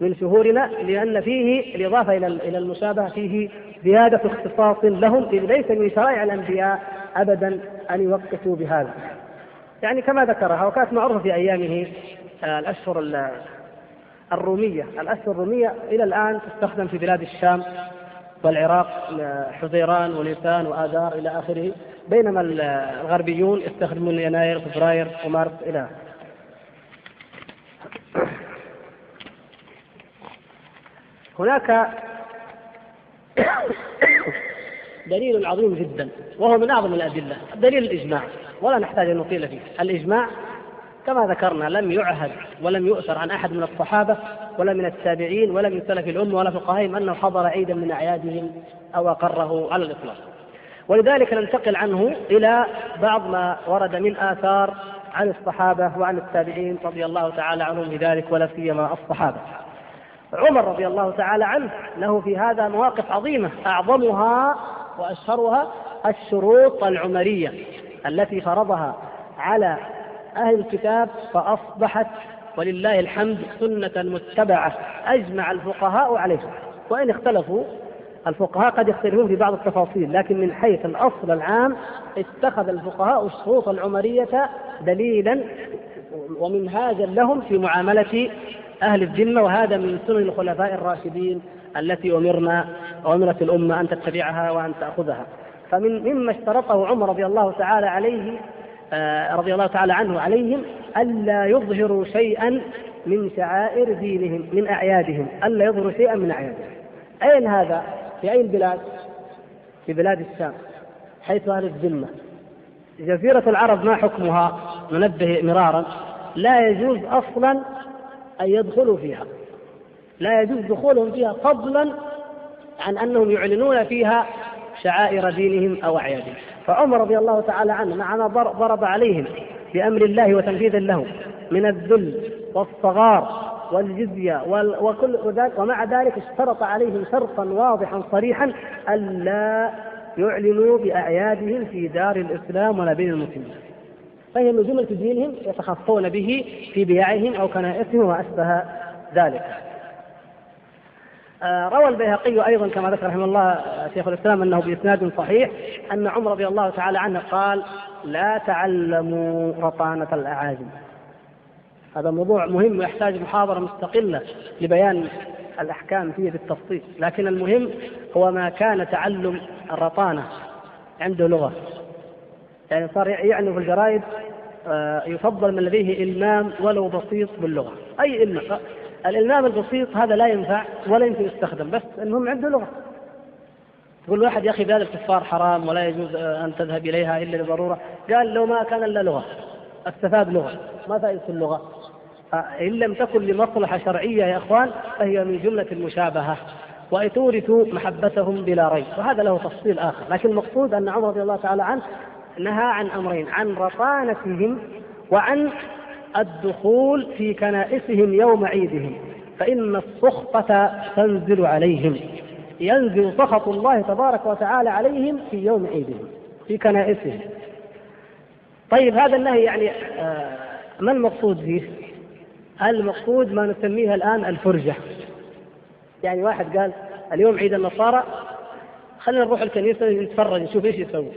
من شهورنا لأن فيه الإضافة إلى إلى المشابهة فيه زيادة اختصاص لهم ليس من شرائع الأنبياء ابدا أن يوقفوا بهذا. يعني كما ذكرها وكانت معروفة في أيامه آه، الأشهر الرومية، الأشهر الرومية إلى الآن تستخدم في بلاد الشام والعراق حزيران ونيسان وآذار إلى آخره، بينما الغربيون يستخدمون يناير فبراير ومارس إلى آخره. هناك دليل عظيم جدا وهو من أعظم الأدلة دليل الإجماع ولا نحتاج أن نطيل فيه. الإجماع كما ذكرنا لم يعهد ولم يؤثر عن أحد من الصحابة ولا من التابعين ولا من سلف الأمة ولا فقهائهم أنه حضر عيدا من أعيادهم أو أقره على الإطلاق. ولذلك ننتقل عنه إلى بعض ما ورد من آثار عن الصحابة وعن التابعين رضي الله تعالى عنهم بذلك ولا سيما الصحابة. عمر رضي الله تعالى عنه له في هذا مواقف عظيمة أعظمها وأشهرها الشروط العمرية التي فرضها على أهل الكتاب فأصبحت ولله الحمد سنة متبعة أجمع الفقهاء عليها. وإن اختلفوا الفقهاء قد يختلفون في بعض التفاصيل لكن من حيث الأصل العام اتخذ الفقهاء الشروط العمرية دليلا ومنهاجا لهم في معاملة أهل الذمة وهذا من سنن الخلفاء الراشدين التي أمرنا وأمرت الأمة أن تتبعها وأن تأخذها فمن مما اشترطه عمر رضي الله تعالى عليه آه، رضي الله تعالى عنه عليهم ألا يظهروا شيئا من شعائر دينهم من أعيادهم ألا يظهروا شيئا من أعيادهم أين هذا؟ في أي البلاد؟ في بلاد الشام حيث أهل الذمة جزيرة العرب ما حكمها؟ ننبه مرارا لا يجوز أصلا أن يدخلوا فيها لا يجوز دخولهم فيها فضلا عن أنهم يعلنون فيها شعائر دينهم أو أعيادهم. فعمر رضي الله تعالى عنه مع ما ضرب عليهم بأمر الله وتنفيذا له من الذل والصغار والجزية وكل ذلك ومع ذلك اشترط عليهم شرطا واضحا صريحا ألا يعلنوا بأعيادهم في دار الإسلام ولا بين المسلمين. فهي من جملة دينهم يتخصون به في بيعهم أو كنائسهم وما أشبه ذلك. روى البيهقي أيضا كما ذكر رحمه الله شيخ الإسلام أنه بإسناد صحيح أن عمر رضي الله تعالى عنه قال لا تعلموا رطانة الأعاجم. هذا موضوع مهم ويحتاج محاضرة مستقلة لبيان الأحكام فيه بالتفصيل لكن المهم هو ما كان تعلم الرطانة عنده لغة. يعني صار يعني في الجرائد آه، يفضل من لديه إلمام ولو بسيط باللغة. أي إلمام؟ الإلمام البسيط هذا لا ينفع ولا يمكن يستخدم بس المهم عنده لغة. تقول واحد يا أخي بلاد الكفار حرام ولا يجوز أن تذهب إليها إلا لضرورة. قال لو ما كان إلا لغة استفاد لغة ما فائدة اللغة. آه، إن لم تكن لمصلحة شرعية يا إخوان فهي من جملة المشابهة. وتورث محبتهم بلا ريب. وهذا له تفصيل آخر. لكن المقصود أن عمر رضي الله تعالى عنه نهى عن أمرين عن رطانتهم وعن الدخول في كنائسهم يوم عيدهم فإن السخطة تنزل عليهم ينزل سخط الله تبارك وتعالى عليهم في يوم عيدهم في كنائسهم. طيب هذا النهي يعني آه ما المقصود فيه؟ المقصود ما نسميه الآن الفرجة. يعني واحد قال اليوم عيد النصارى خلينا نروح الكنيسة نتفرج نشوف إيش يسوي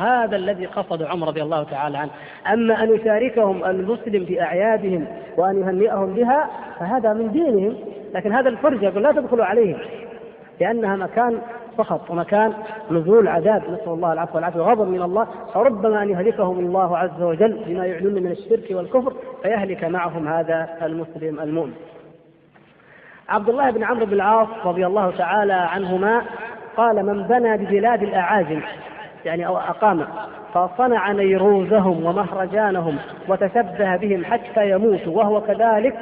هذا الذي قصد عمر رضي الله تعالى عنه. أما أن يشاركهم المسلم في أعيادهم وأن يهنئهم بها فهذا من دينهم. لكن هذا الفرج يقول لا تدخلوا عليهم لأنها مكان سخط ومكان نزول عذاب. نسأل الله العفو والعافية. وغضب من الله فربما أن يهلكهم الله عز وجل بما يعلن من الشرك والكفر فيهلك معهم هذا المسلم المؤمن. عبد الله بن عمرو بن العاص رضي الله تعالى عنهما قال من بنى ببلاد الأعاجم يعني أو أقام فصنع نيروزهم ومهرجانهم وتشبه بهم حتى يموتوا وهو كذلك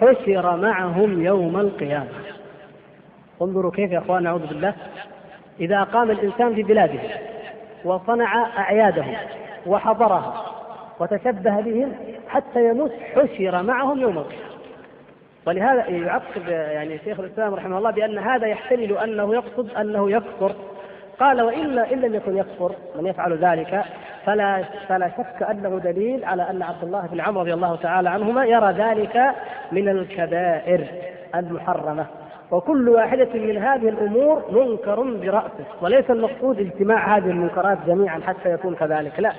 حشر معهم يوم القيامة. انظروا كيف يا أخوان نعوذ بالله. إذا أقام الإنسان في بلاده وصنع أعيادهم وحضرها وتشبه بهم حتى يموت حشر معهم يوم القيامة. ولهذا يعقب يعني شيخ الإسلام رحمه الله بأن هذا يحتمل أنه يقصد أنه يكفر قال وإلا إن لم يكن يكفر من يفعل ذلك فلا فلا شك أنه دليل على أن عبد الله بن عمرو رضي الله تعالى عنهما يرى ذلك من الكبائر المحرمة. وكل واحدة من هذه الأمور منكر برأسه وليس المقصود اجتماع هذه المنكرات جميعا حتى يكون كذلك لا.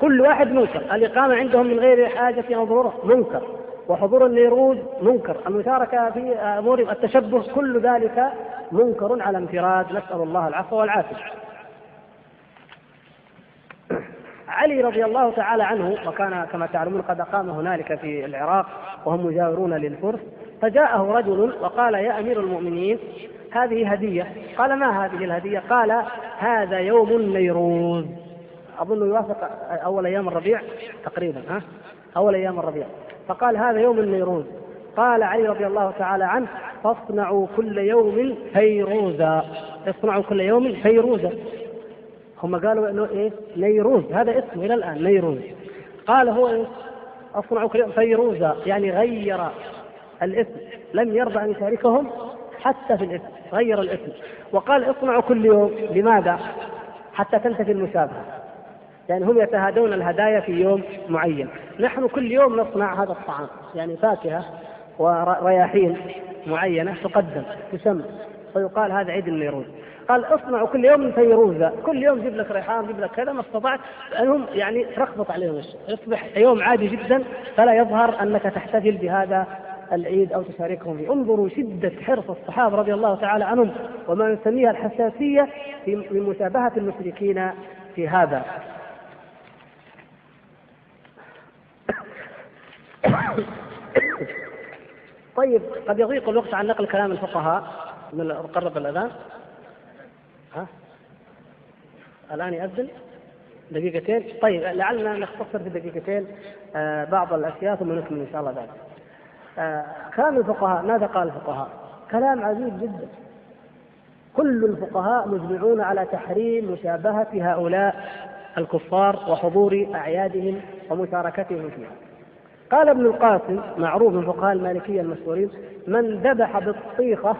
كل واحد منكر الإقامة عندهم من غير حاجة أو ضرورة منكر. وحضور النيروز منكر. المشاركة في أمور التشبه كل ذلك منكر على انفراد. نسأل الله العفو والعافية. علي رضي الله تعالى عنه وكان كما تعلمون قد أقام هنالك في العراق وهم مجاورون للفرس فجاءه رجل وقال يا أمير المؤمنين هذه هدية. قال ما هذه الهدية؟ قال هذا يوم النيروز. أظن يوافق أول أيام الربيع تقريبا ها؟ أول أيام الربيع. فقال هذا يوم النيروز. قال علي رضي الله تعالى عنه فاصنعوا كل يوم فيروزا اصنعوا كل يوم فيروزا هم قالوا إنه إيه؟ نيروز. هذا اسمه إلى الآن نيروز. قال هو إيه؟ أصنعوا كل يوم فيروزا يعني غير الاسم. لم يرضى أن يشاركهم حتى في الاسم. غير الاسم. وقال اصنعوا كل يوم. لماذا؟ حتى تنتهي المشابهة. يعني هم يتهادون الهدايا في يوم معين. نحن كل يوم نصنع هذا الطعام يعني فاكهة ورياحين معينة تقدم تسمى ويقال هذا عيد النيروز قال اصنعوا كل يوم فيروزة كل يوم جيب لك ريحان جيب لك كذا ما استطعت. المهم يعني ترخبط عليهم الشيء. يصبح يوم عادي جدا فلا يظهر أنك تحتفل بهذا العيد أو تشاركهم فيه، انظروا شدة حرص الصحابة رضي الله تعالى عنهم وما نسميها الحساسية في مشابهة المشركين في هذا. طيب قد يضيق الوقت عن نقل كلام الفقهاء. من قرب الأذان. ها؟ الآن يأذن. دقيقتين. طيب لعلنا نختصر في دقيقتين آه بعض الأشياء ثم نكمل إن شاء الله ذلك آه كلام الفقهاء ماذا قال الفقهاء؟ كلام عجيب جدا. كل الفقهاء مجمعون على تحريم مشابهة هؤلاء الكفار وحضور أعيادهم ومشاركتهم فيها. قال ابن القاسم معروف من فقهاء المالكية المشهورين من ذبح بالطيخة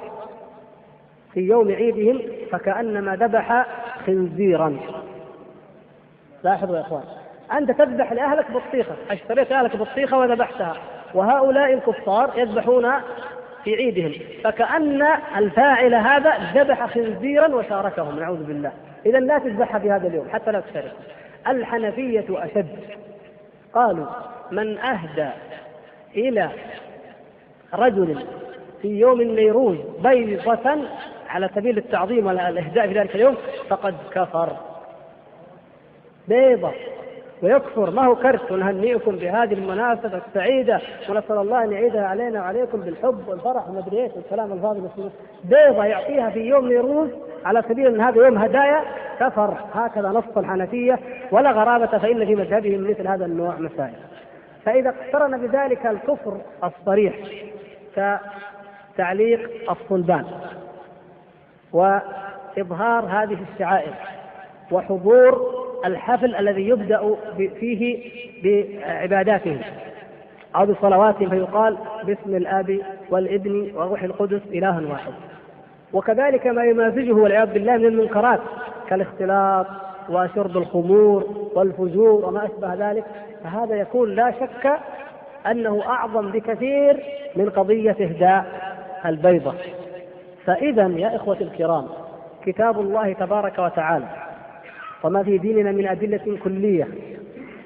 في يوم عيدهم فكأنما ذبح خنزيرا. لاحظوا يا إخوان أنت تذبح لأهلك بطيخه أشتريت أهلك بطيخه وذبحتها. وهؤلاء الكفار يذبحون في عيدهم فكأن الفاعل هذا ذبح خنزيرا وشاركهم نعوذ بالله. إذا لا تذبحها في هذا اليوم حتى لا تشارك. الحنفية أشد. قالوا من أهدى إلى رجل في يوم النيروز بيضة على سبيل التعظيم والإهداء في ذلك اليوم فقد كفر. بيضة ويكفر. ما هو كرت ونهنئكم بهذه المناسبة السعيدة ونسأل الله أن يعيدها علينا وعليكم بالحب والفرح وما أدري إيش والكلام الفاضل بيضة يعطيها في يوم نيروز على سبيل أن هذا يوم هدايا كفر هكذا نص الحنفية ولا غرابة فإن في مذهبهم مثل هذا النوع مسائل. فإذا اقترن بذلك الكفر الصريح كتعليق الصلبان وإظهار هذه الشعائر وحضور الحفل الذي يبدأ فيه بعباداتهم أو بصلواتهم فيقال باسم الآب والابن وروح القدس إله واحد. وكذلك ما يمازجه والعياذ بالله من المنكرات كالاختلاط وشرب الخمور والفجور وما أشبه ذلك فهذا يكون لا شك أنه أعظم بكثير من قضية إهداء البيضة. فإذا يا إخوة الكرام كتاب الله تبارك وتعالى وما في ديننا من أدلة كلية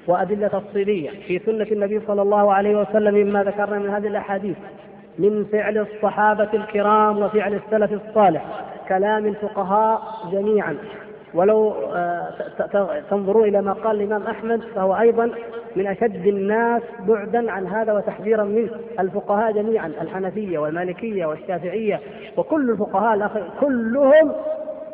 وأدلة تفصيلية في سنة النبي صلى الله عليه وسلم مما ذكرنا من هذه الأحاديث من فعل الصحابة الكرام وفعل السلف الصالح كلام الفقهاء جميعا. ولو آه، تنظروا إلى ما قال الإمام أحمد فهو أيضا من أشد الناس بعدا عن هذا وتحذيرا منه. الفقهاء جميعا الحنفية والمالكية والشافعية وكل الفقهاء كلهم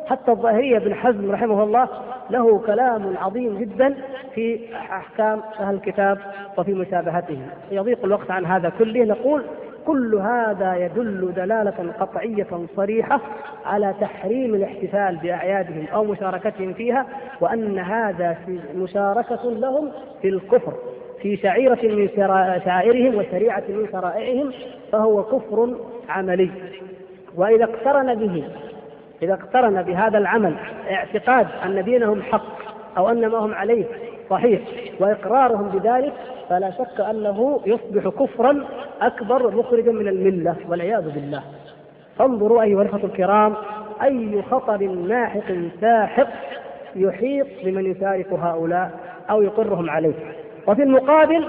حتى الظاهرية بن حزم رحمه الله له كلام عظيم جدا في أحكام أهل الكتاب وفي مشابهته. يضيق الوقت عن هذا كله. نقول كل هذا يدل دلالة قطعية صريحة على تحريم الاحتفال بأعيادهم أو مشاركتهم فيها وأن هذا مشاركة لهم في الكفر. في شعيرة من شعائرهم وشريعة من شرائعهم فهو كفر عملي. وإذا اقترن به إذا اقترن بهذا العمل اعتقاد أن دينهم حق أو أن ما هم عليه صحيح. وإقرارهم بذلك فلا شك أنه يصبح كفرا أكبر مخرجا من الملة والعياذ بالله. فانظروا أيها الأخوة الكرام أي خطر لاحق ساحق يحيط بمن يشارك هؤلاء أو يقرهم عليه. وفي المقابل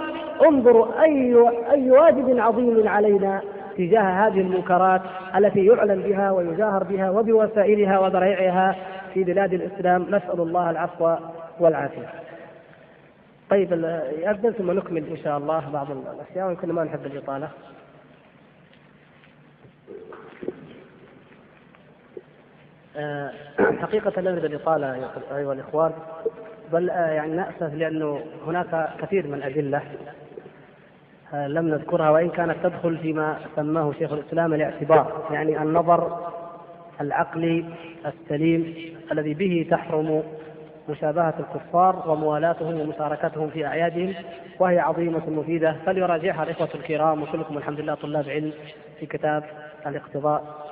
انظروا أي أي واجب عظيم علينا تجاه هذه المنكرات التي يعلن بها ويجاهر بها وبوسائلها وذرائعها في بلاد الإسلام. نسأل الله العفو والعافية. طيب يأذن ثم نكمل إن شاء الله بعض الأشياء ويمكن ما نحب الإطالة. آه، حقيقة لا نريد الإطالة أيها الإخوان بل آه، يعني نأسف لأنه هناك كثير من الأدلة آه، لم نذكرها وإن كانت تدخل فيما سماه شيخ الإسلام الاعتبار يعني النظر العقلي السليم الذي به تحرم مشابهة الكفار وموالاتهم ومشاركتهم في أعيادهم وهي عظيمة مفيدة. فليراجعها الإخوة الكرام وكلكم الحمد لله طلاب علم في كتاب الاقتضاء.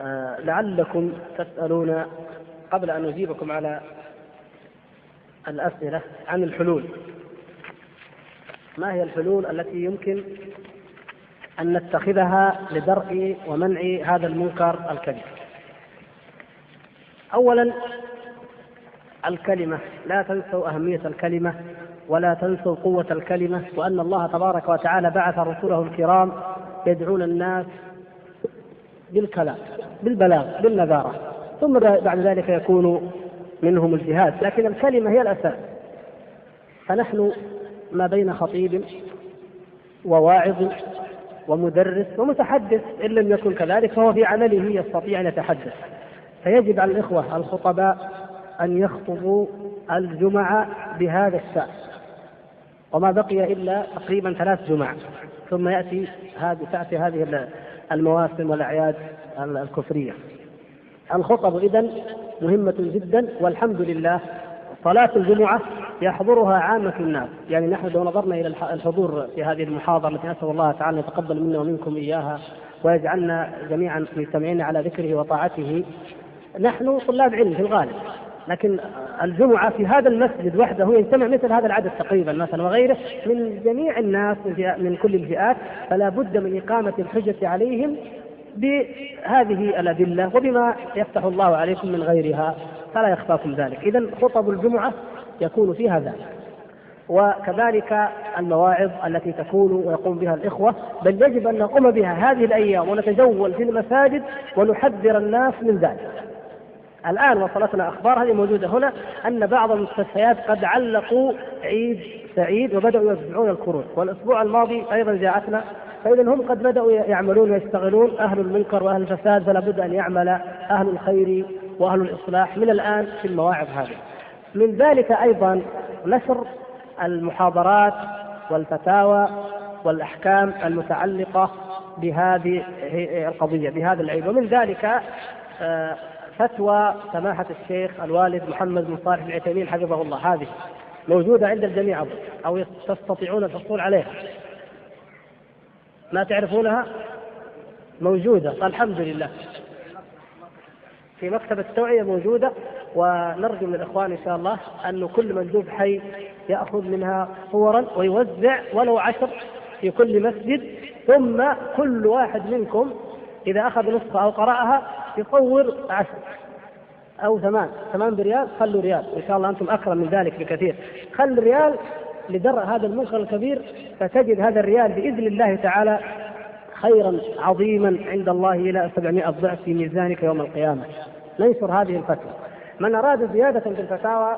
ولعلكم تسألون قبل أن أجيبكم على الأسئلة عن الحلول. ما هي الحلول التي يمكن أن نتخذها لدرء ومنع هذا المنكر الكبير؟ أولا الكلمة. لا تنسوا أهمية الكلمة ولا تنسوا قوة الكلمة وأن الله تبارك وتعالى بعث رسوله الكرام يدعون الناس بالكلام بالبلاغ بالنذارة. ثم بعد ذلك يكون منهم الجهاد. لكن الكلمة هي الأساس. فنحن ما بين خطيب وواعظ ومدرس ومتحدث إن لم يكن كذلك فهو في عمله يستطيع أن يتحدث. فيجب على الإخوة الخطباء أن يخطبوا الجمعة بهذا الشأن وما بقي إلا تقريبا ثلاث جمع. ثم يأتي هذه تأتي هذه المواسم والأعياد الكفرية. الخطب إذا مهمة جدا والحمد لله صلاة الجمعة يحضرها عامة الناس. يعني نحن لو نظرنا إلى الحضور في هذه المحاضرة التي نسأل الله تعالى يتقبل منا ومنكم إياها ويجعلنا جميعا مجتمعين على ذكره وطاعته نحن طلاب علم في الغالب لكن الجمعة في هذا المسجد وحده يجتمع مثل هذا العدد تقريبا مثلا وغيره من جميع الناس من كل الفئات فلا بد من إقامة الحجة عليهم بهذه الأدلة وبما يفتح الله عليكم من غيرها فلا يخفاكم ذلك. إذا خطب الجمعة يكون فيها ذلك. وكذلك المواعظ التي تكون ويقوم بها الإخوة بل يجب أن نقوم بها هذه الأيام ونتجول في المساجد ونحذر الناس من ذلك. الآن وصلتنا أخبار هذه موجودة هنا أن بعض المستشفيات قد علقوا عيد سعيد وبدأوا يوزعون الكروت والأسبوع الماضي أيضا جاءتنا فإذا هم قد بدأوا يعملون ويشتغلون أهل المنكر وأهل الفساد فلا بد أن يعمل أهل الخير وأهل الإصلاح من الآن في المواعظ هذه. من ذلك أيضا نشر المحاضرات والفتاوى والأحكام المتعلقة بهذه القضية بهذا العيد. ومن ذلك آه، فتوى سماحة الشيخ الوالد محمد بن صالح العثيمين حفظه الله. هذه موجودة عند الجميع أو تستطيعون الحصول عليها. ما تعرفونها؟ موجودة. الحمد لله. في مكتبة التوعية موجودة ونرجو من الإخوان إن شاء الله أن كل مندوب حي يأخذ منها صورا ويوزع ولو عشر في كل مسجد ثم كل واحد منكم إذا أخذ نسخة أو قرأها يصور عشر أو ثمان ثمان بريال خلوا ريال إن شاء الله أنتم أكرم من ذلك بكثير. خل ريال لدرء هذا المنكر الكبير فتجد هذا الريال بإذن الله تعالى خيرا عظيما عند الله إلى 700 ضعف في ميزانك يوم القيامة. ننشر هذه الفتوى. من أراد زيادة في الفتاوى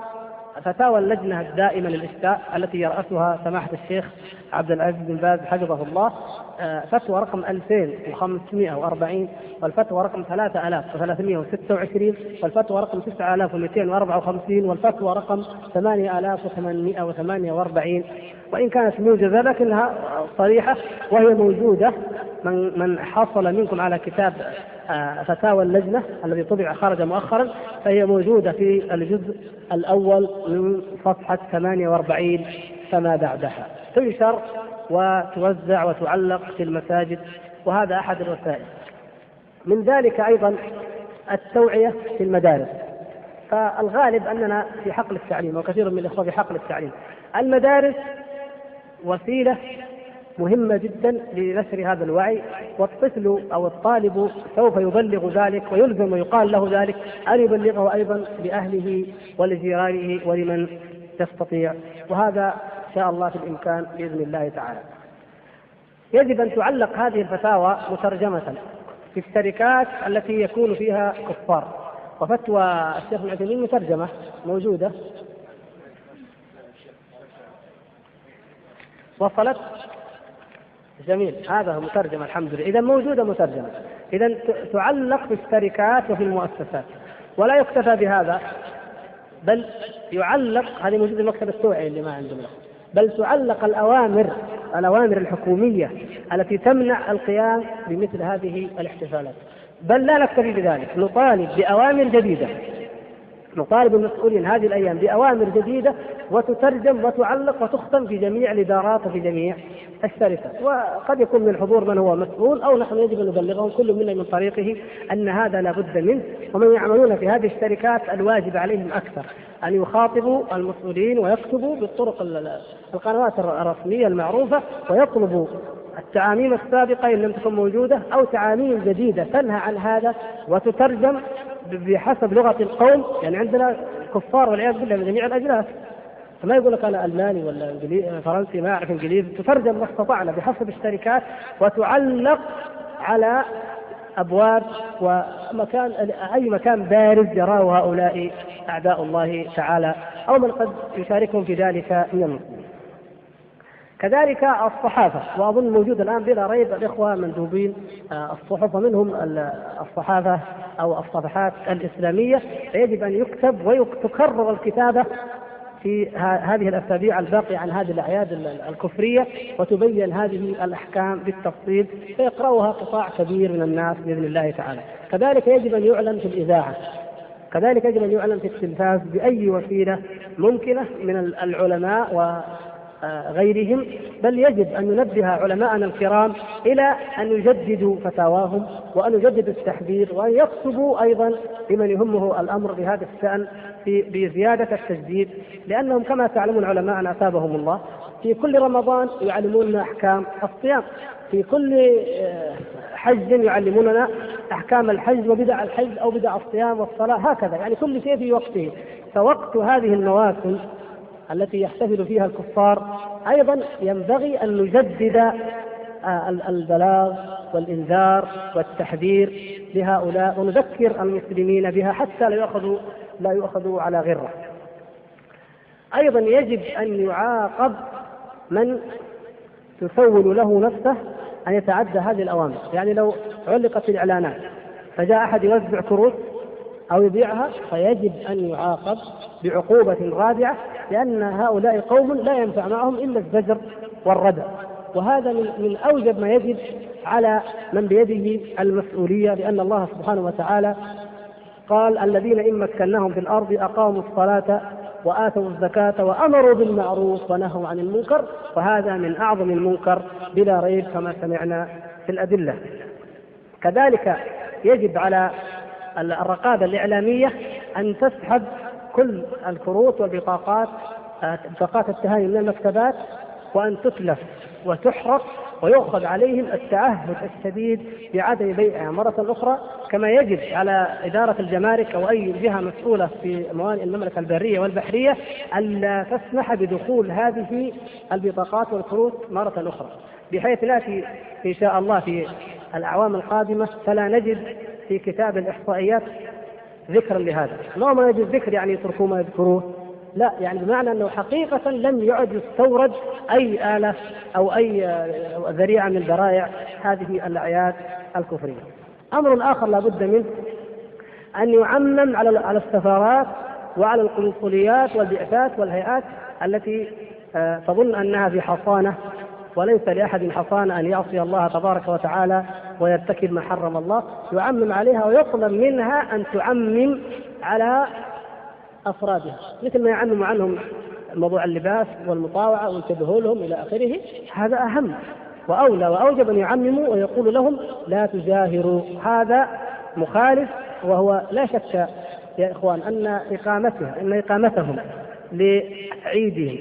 فتاوى اللجنة الدائمة للإفتاء التي يرأسها سماحة الشيخ عبد العزيز بن باز حفظه الله. آه، فتوى رقم 2540 والفتوى رقم 3326 والفتوى رقم 9254 والفتوى رقم 8848 وإن كانت موجزة لكنها صريحة وهي موجودة. من من حصل منكم على كتاب فتاوى اللجنة الذي طبع خرج مؤخرا فهي موجودة في الجزء الأول من صفحة 48 فما بعدها. تنشر وتوزع وتعلق في المساجد وهذا أحد الوسائل. من ذلك أيضا التوعية في المدارس. فالغالب أننا في حقل التعليم وكثير من الإخوة في حقل التعليم. المدارس وسيلة مهمة جدا لنشر هذا الوعي والطفل أو الطالب سوف يبلغ ذلك ويلزم ويقال له ذلك أن يبلغه أيضا لأهله ولجيرانه ولمن يستطيع. وهذا إن شاء الله في الإمكان بإذن الله تعالى. يجب أن تعلق هذه الفتاوى مترجمة في الشركات التي يكون فيها كفار. وفتوى الشيخ ابن عثيمين مترجمة موجودة. وصلت؟ جميل. هذا مترجم الحمد لله. إذا موجودة مترجمة. إذا تعلق في الشركات وفي المؤسسات. ولا يكتفى بهذا بل يعلق هذه موجودة في مكتب التوعية اللي ما عندهم بل تعلق الأوامر الأوامر الحكومية التي تمنع القيام بمثل هذه الاحتفالات. بل لا نكتفي بذلك. نطالب بأوامر جديدة. نطالب المسؤولين هذه الأيام بأوامر جديدة وتترجم وتعلق وتختم في جميع الإدارات وفي جميع الشركات. وقد يكون من الحضور من هو مسؤول أو نحن يجب أن نبلغهم كل منا من طريقه أن هذا لا بد منه. ومن يعملون في هذه الشركات الواجب عليهم أكثر أن يخاطبوا المسؤولين ويكتبوا بالطرق القنوات الرسمية المعروفة ويطلبوا التعاميم السابقة إن لم تكن موجودة أو تعاميم جديدة تنهى عن هذا وتترجم بحسب لغة القوم يعني عندنا كفار والعياذ بالله من جميع الأجناس فما يقول لك أنا ألماني ولا انجليزي فرنسي ما أعرف إنجليزي تترجم ما استطعنا بحسب الشركات وتعلق على أبواب ومكان أي مكان بارز يراه هؤلاء أعداء الله تعالى أو من قد يشاركهم في ذلك من المسلمين. كذلك الصحافة وأظن موجود الآن بلا ريب الإخوة مندوبين آه، الصحف ومنهم الصحافة أو الصفحات الإسلامية فيجب أن يكتب وتكرر الكتابة في هذه الأسابيع الباقية عن هذه الأعياد الكفرية وتبين هذه الأحكام بالتفصيل فيقرأها قطاع كبير من الناس بإذن الله تعالى. كذلك يجب أن يعلن في الإذاعة. كذلك يجب أن يعلن في التلفاز بأي وسيلة ممكنة من العلماء و غيرهم بل يجب أن ننبه علماءنا الكرام إلى أن يجددوا فتاواهم وأن يجددوا التحذير وأن يكتبوا أيضا لمن يهمه الأمر بهذا الشأن في بزيادة التجديد لأنهم كما تعلمون علماءنا أثابهم الله في كل رمضان يعلموننا أحكام الصيام في كل آه، حج يعلموننا أحكام الحج وبدع الحج أو بدع الصيام والصلاة هكذا يعني كل شيء في وقته. فوقت هذه المواسم التي يحتفل فيها الكفار أيضا ينبغي أن نجدد آه، البلاغ والإنذار والتحذير لهؤلاء ونذكر المسلمين بها حتى لا يؤخذوا لا يؤخذوا على غرة. أيضا يجب أن يعاقب من تسول له نفسه أن يتعدى هذه الأوامر، يعني لو علقت الإعلانات فجاء أحد يوزع كروت أو يبيعها فيجب أن يعاقب بعقوبة رادعه لأن هؤلاء قوم لا ينفع معهم إلا الزجر والردع وهذا من أوجب ما يجب على من بيده المسؤولية لأن الله سبحانه وتعالى قال الذين إن مكناهم في الأرض أقاموا الصلاة وآتوا الزكاة وأمروا بالمعروف ونهوا عن المنكر وهذا من أعظم المنكر بلا ريب كما سمعنا في الأدلة. كذلك يجب على الرقابة الإعلامية أن تسحب كل الكروت والبطاقات بطاقات التهاني من المكتبات وأن تتلف وتحرق ويؤخذ عليهم التعهد الشديد بعدم بيعها. مرة أخرى كما يجب على إدارة الجمارك أو أي جهة مسؤولة في موانئ المملكة البرية والبحرية ألا تسمح بدخول هذه البطاقات والكروت مرة أخرى. بحيث نأتي إن شاء الله في الأعوام القادمة فلا نجد في كتاب الإحصائيات ذكرا لهذا ما ما يجوز ذكر يعني يتركوه ما يذكروه لا يعني بمعنى أنه حقيقة لم يعد يستورد أي آلة أو أي ذريعة من ذرائع هذه الأعياد الكفرية. أمر آخر لا بد منه أن يعمم على على السفارات وعلى القنصليات والبعثات والهيئات التي آه، تظن أنها في حصانة وليس لأحد حصانه أن يعصي الله تبارك وتعالى ويرتكب ما حرم الله. يعمم عليها ويطلب منها أن تعمم على أفرادها. مثل ما يعمم عنهم موضوع اللباس والمطاوعة وينتبهوا لهم إلى آخره هذا أهم. وأولى وأوجب أن يعمموا ويقول لهم لا تجاهروا. هذا مخالف وهو لا شك يا إخوان أن إقامتها أن إقامتهم لعيدهم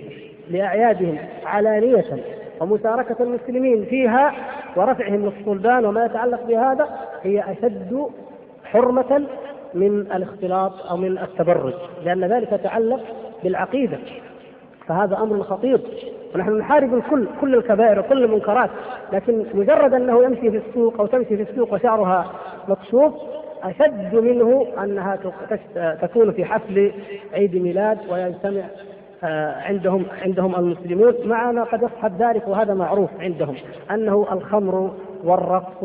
لأعيادهم علانية. ومشاركة المسلمين فيها ورفعهم للصلبان وما يتعلق بهذا هي أشد حرمة من الاختلاط أو من التبرج لأن ذلك يتعلق بالعقيدة. فهذا أمر خطير. ونحن نحارب الكل كل الكبائر وكل المنكرات لكن مجرد أنه يمشي في السوق أو تمشي في السوق وشعرها مكشوف أشد منه أنها تكون في حفل عيد ميلاد ويجتمع عندهم عندهم المسلمون مع ما قد يصحب ذلك وهذا معروف عندهم أنه الخمر والرقص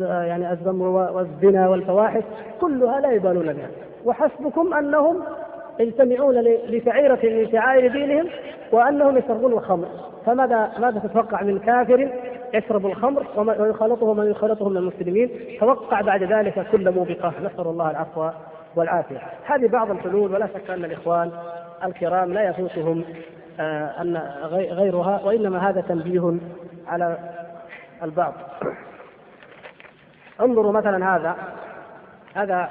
يعني الزمر والزنا والفواحش كلها لا يبالون بها. وحسبكم أنهم يجتمعون لشعيرة من شعائر دينهم وأنهم يشربون الخمر. فماذا ماذا تتوقع من كافر يشرب الخمر؟ ويخالطه من يخالطه من المسلمين؟ توقع بعد ذلك كل موبقة. نسأل الله العفو والعافية. هذه بعض الحلول ولا شك أن الإخوان الكرام لا يفوتهم آه، أن غيرها وإنما هذا تنبيه على البعض. انظروا مثلا هذا. هذا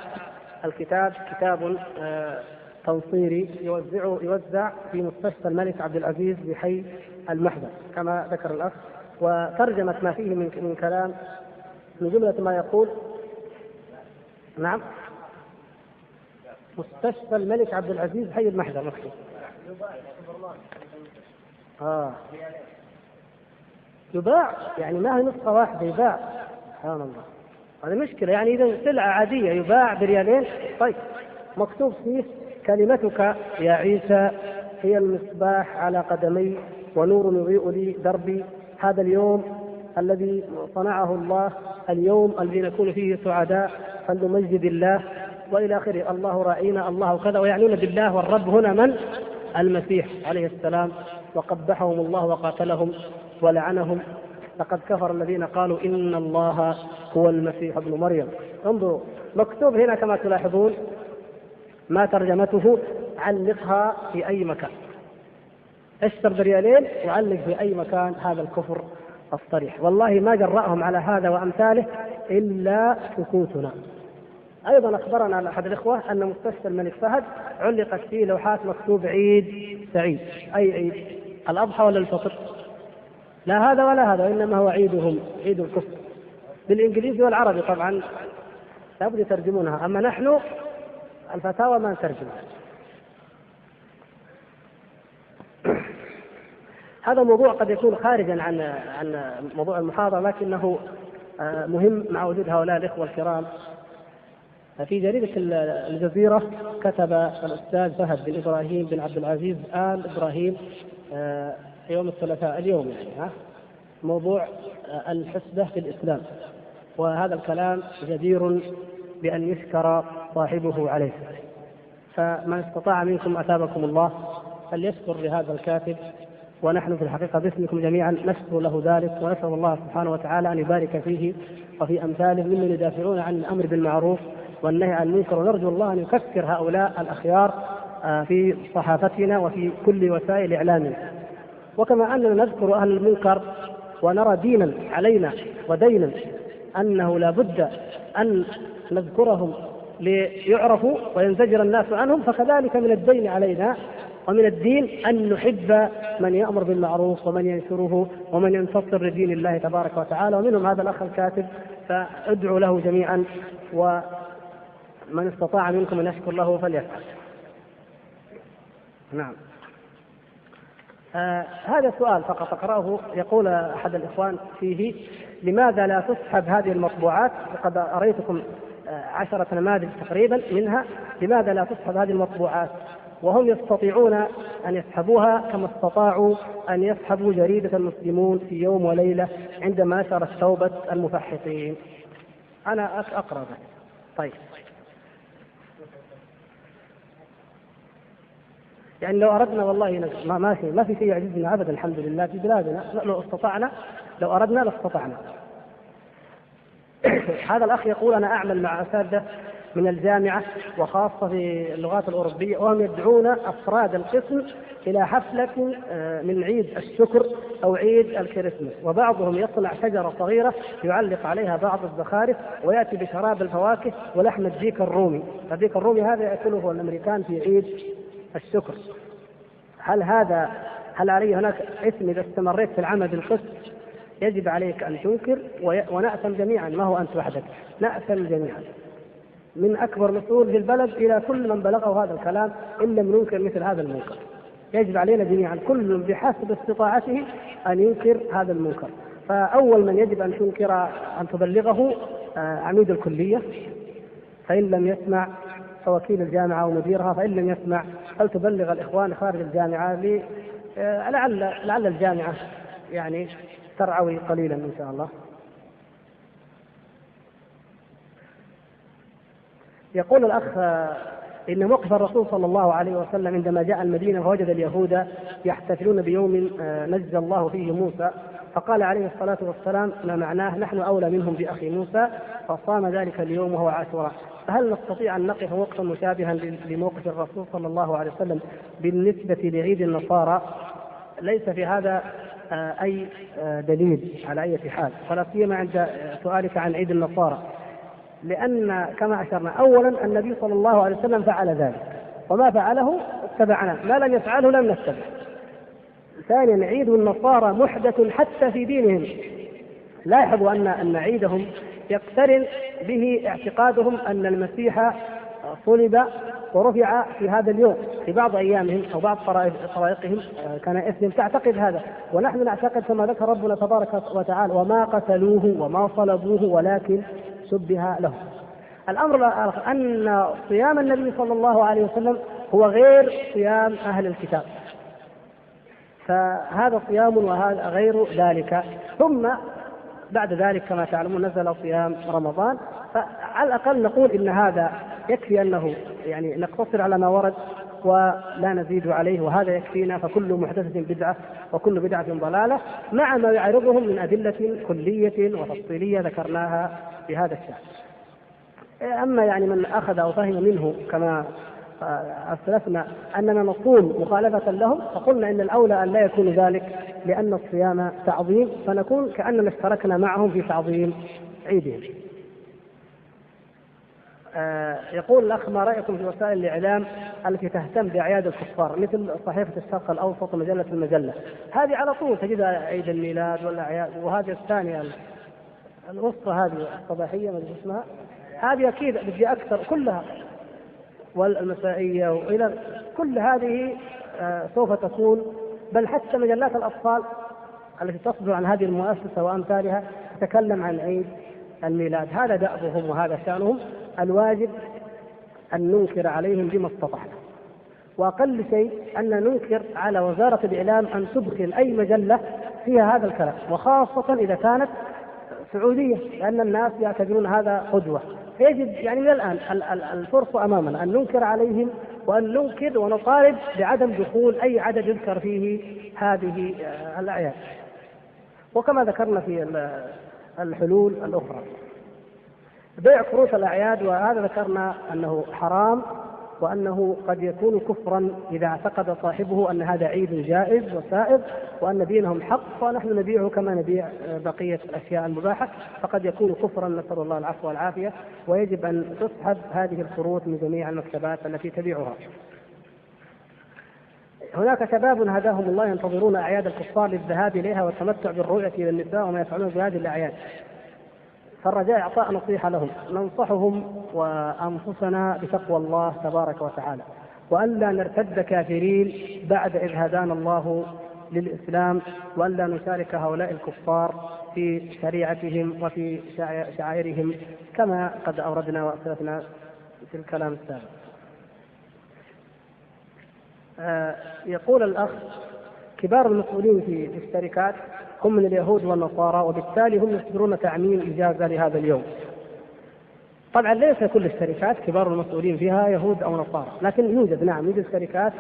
الكتاب كتاب آه، تنصيري يوزع يوزع في مستشفى الملك عبد العزيز بحي المحدث كما ذكر الأخ. وترجمة ما فيه من كلام من جملة ما يقول. نعم. مستشفى الملك عبد العزيز حي المحجر مكتوب آه. يباع يعني ما هي نسخة واحدة يباع. سبحان الله. هذه مشكلة. يعني إذا سلعة عادية يباع بريالين. طيب. مكتوب فيه كلمتك يا عيسى هي المصباح على قدمي ونور يضيء لي دربي. هذا اليوم الذي صنعه الله اليوم الذي نكون فيه سعداء. فلنمجد الله. والى آخره. الله راعينا الله كذا ويعنون بالله والرب هنا من؟ المسيح عليه السلام. وقبحهم الله وقاتلهم ولعنهم. لقد كفر الذين قالوا إن الله هو المسيح ابن مريم. انظروا مكتوب هنا كما تلاحظون ما ترجمته علقها في أي مكان. اشتر بريالين وعلق في أي مكان هذا الكفر الصريح. والله ما جرأهم على هذا وأمثاله إلا سكوتنا. أيضا أخبرنا أحد الإخوة أن مستشفى الملك فهد علقت فيه لوحات مكتوب عيد سعيد. أي عيد؟ الأضحى ولا الفطر؟ لا هذا ولا هذا وإنما هو عيدهم عيد الكفر. بالإنجليزي والعربي طبعا لابد يترجمونها أما نحن الفتاوى ما نترجمها. [CLEARS THROAT] هذا موضوع قد يكون خارجا عن عن موضوع المحاضرة لكنه آه، مهم مع وجود هؤلاء الإخوة الكرام. في جريدة الجزيرة كتب الأستاذ فهد بن إبراهيم بن عبد العزيز آل إبراهيم آه، يوم الثلاثاء اليوم يعني ها؟ موضوع آه، الحسبة في الإسلام. وهذا الكلام جدير بأن يشكر صاحبه عليه. فمن استطاع منكم أثابكم الله فليشكر لهذا الكاتب. ونحن في الحقيقة باسمكم جميعا نشكر له ذلك ونسأل الله سبحانه وتعالى أن يبارك فيه وفي أمثاله ممن يدافعون عن الأمر بالمعروف والنهي عن المنكر ونرجو الله أن يكثر هؤلاء الأخيار آه، في صحافتنا وفي كل وسائل إعلامنا وكما أننا نذكر أهل المنكر ونرى دينا علينا ودينا أنه لا بد أن نذكرهم ليعرفوا وينزجر الناس عنهم فكذلك من الدين علينا ومن الدين أن نحب من يأمر بالمعروف ومن ينشره ومن ينتصر لدين الله تبارك وتعالى. ومنهم هذا الأخ الكاتب فادعوا له جميعا ومن استطاع منكم أن يشكر له فليفعل. نعم. آه هذا سؤال فقط أقرأه يقول أحد الإخوان فيه لماذا لا تسحب هذه المطبوعات؟ وقد أريتكم آه عشرة نماذج تقريبا منها. لماذا لا تسحب هذه المطبوعات؟ وهم يستطيعون أن يسحبوها كما استطاعوا أن يسحبوا جريدة المسلمون في يوم وليلة عندما نشرت توبة المفحصين. أنا أقرأ ذلك طيب. يعني لو أردنا والله ما ما في ما في شيء يعجزنا ابدا الحمد لله في بلادنا لو استطعنا لو أردنا لاستطعنا. [COUGHS] هذا الأخ يقول أنا أعمل مع أساتذة من الجامعة وخاصة في اللغات الأوروبية وهم يدعون أفراد القسم إلى حفلة آه، من عيد الشكر أو عيد الكريسماس وبعضهم يصنع شجرة صغيرة يعلق عليها بعض الزخارف ويأتي بشراب الفواكه ولحم الديك الرومي الديك الرومي هذا يأكله الأمريكان في عيد الشكر. هل هذا هل علي هناك اسم إذا استمريت في العمل بالقسم يجب عليك أن تنكر ونأثم جميعا ما هو أنت وحدك. نأثم جميعا. من أكبر مسؤول في البلد إلى كل من بلغه هذا الكلام إن لم ننكر مثل هذا المنكر. يجب علينا جميعا كل بحسب استطاعته أن ينكر هذا المنكر. فأول من يجب أن تنكر أن تبلغه آه، عميد الكلية. فإن لم يسمع فوكيل الجامعة ومديرها فإن لم يسمع فلتبلغ الإخوان خارج الجامعة آه، لعل لعل الجامعة يعني ترعوي قليلا إن شاء الله. يقول الأخ إن موقف الرسول صلى الله عليه وسلم عندما جاء المدينة فوجد اليهود يحتفلون بيوم آه، نجى الله فيه موسى فقال عليه الصلاة والسلام ما معناه نحن أولى منهم بأخي موسى فصام ذلك اليوم وهو عاشوراء فهل نستطيع أن نقف وقفا مشابها لموقف الرسول صلى الله عليه وسلم بالنسبة لعيد النصارى؟ ليس في هذا آه، أي آه، دليل على أي حال. ولا سيما عند سؤالك عن عيد النصارى. لأن كما أشرنا أولا النبي صلى الله عليه وسلم فعل ذلك. وما فعله؟ اتبعنا. ما لم يفعله لم نتبع. ثانيا عيد النصارى محدث حتى في دينهم. لاحظوا أن أن عيدهم يقترن به اعتقادهم أن المسيح صلب ورفع في هذا اليوم في بعض أيامهم أو بعض طرائقهم آه، كنائسهم تعتقد هذا ونحن نعتقد كما ذكر ربنا تبارك وتعالى وما قتلوه وما صلبوه ولكن شبه لهم. الأمر الآخر أن صيام النبي صلى الله عليه وسلم هو غير صيام أهل الكتاب. فهذا صيام وهذا غير ذلك ثم بعد ذلك كما تعلمون نزل صيام رمضان فعلى الأقل نقول إن هذا يكفي أنه يعني نقتصر على ما ورد ولا نزيد عليه وهذا يكفينا فكل محدثة بدعة وكل بدعة ضلالة مع ما يعرضهم من أدلة كلية وتفصيلية ذكرناها في هذا الشأن. أما يعني من أخذ أو فهم منه كما أسلفنا أننا نصوم مخالفة لهم فقلنا إن الأولى أن لا يكون ذلك لأن الصيام تعظيم فنكون كأننا اشتركنا معهم في تعظيم عيدهم. آه يقول الأخ ما رأيكم في وسائل الإعلام التي تهتم بأعياد الكفار؟ مثل صحيفة الشرق الأوسط ومجلة المجلة. هذه على طول تجدها عيد الميلاد والاعياد وهذه الثانية الوسطى هذه الصباحية ما اسمها. هذه أكيد بتجي أكثر كلها والمسائية وإلى كل هذه آه سوف تكون بل حتى مجلات الأطفال التي تصدر عن هذه المؤسسة وأمثالها تتكلم عن عيد الميلاد. هذا دأبهم وهذا شأنهم. الواجب أن ننكر عليهم بما استطعنا. وأقل شيء أن ننكر على وزارة الإعلام أن تدخل أي مجلة فيها هذا الكلام وخاصة إذا كانت سعودية لأن الناس يعتبرون هذا قدوة. فيجب يعني الآن الفرصة أمامنا أن ننكر عليهم وأن ننكر ونطالب بعدم دخول أي عدد يذكر فيه هذه الأعياد. وكما ذكرنا في الحلول الأخرى. بيع كروت الأعياد وهذا ذكرنا أنه حرام. وأنه قد يكون كفرا إذا اعتقد صاحبه أن هذا عيد جائز وسائغ وأن دينهم حق ونحن نبيعه كما نبيع بقية الأشياء المباحة فقد يكون كفرا. نسأل الله العفو والعافية. ويجب أن تسحب هذه الكروت من جميع المكتبات التي تبيعها هناك شباب هداهم الله ينتظرون أعياد الكفار للذهاب إليها والتمتع بالرؤية إلى النساء وما يفعلون بهذه الأعياد. فالرجاء اعطاء نصيحة لهم، ننصحهم وأنفسنا بتقوى الله تبارك وتعالى، وألا نرتد كافرين بعد إذ هدانا الله للإسلام وألا نشارك هؤلاء الكفار في شريعتهم وفي شعائرهم كما قد أوردنا وأسلفنا في الكلام السابق. آه، يقول الأخ كبار المسؤولين في الشركات هم من اليهود والنصارى وبالتالي هم يصدرون تعميم إجازة لهذا اليوم. طبعا ليس كل الشركات كبار المسؤولين فيها يهود أو نصارى، لكن يوجد نعم يوجد شركات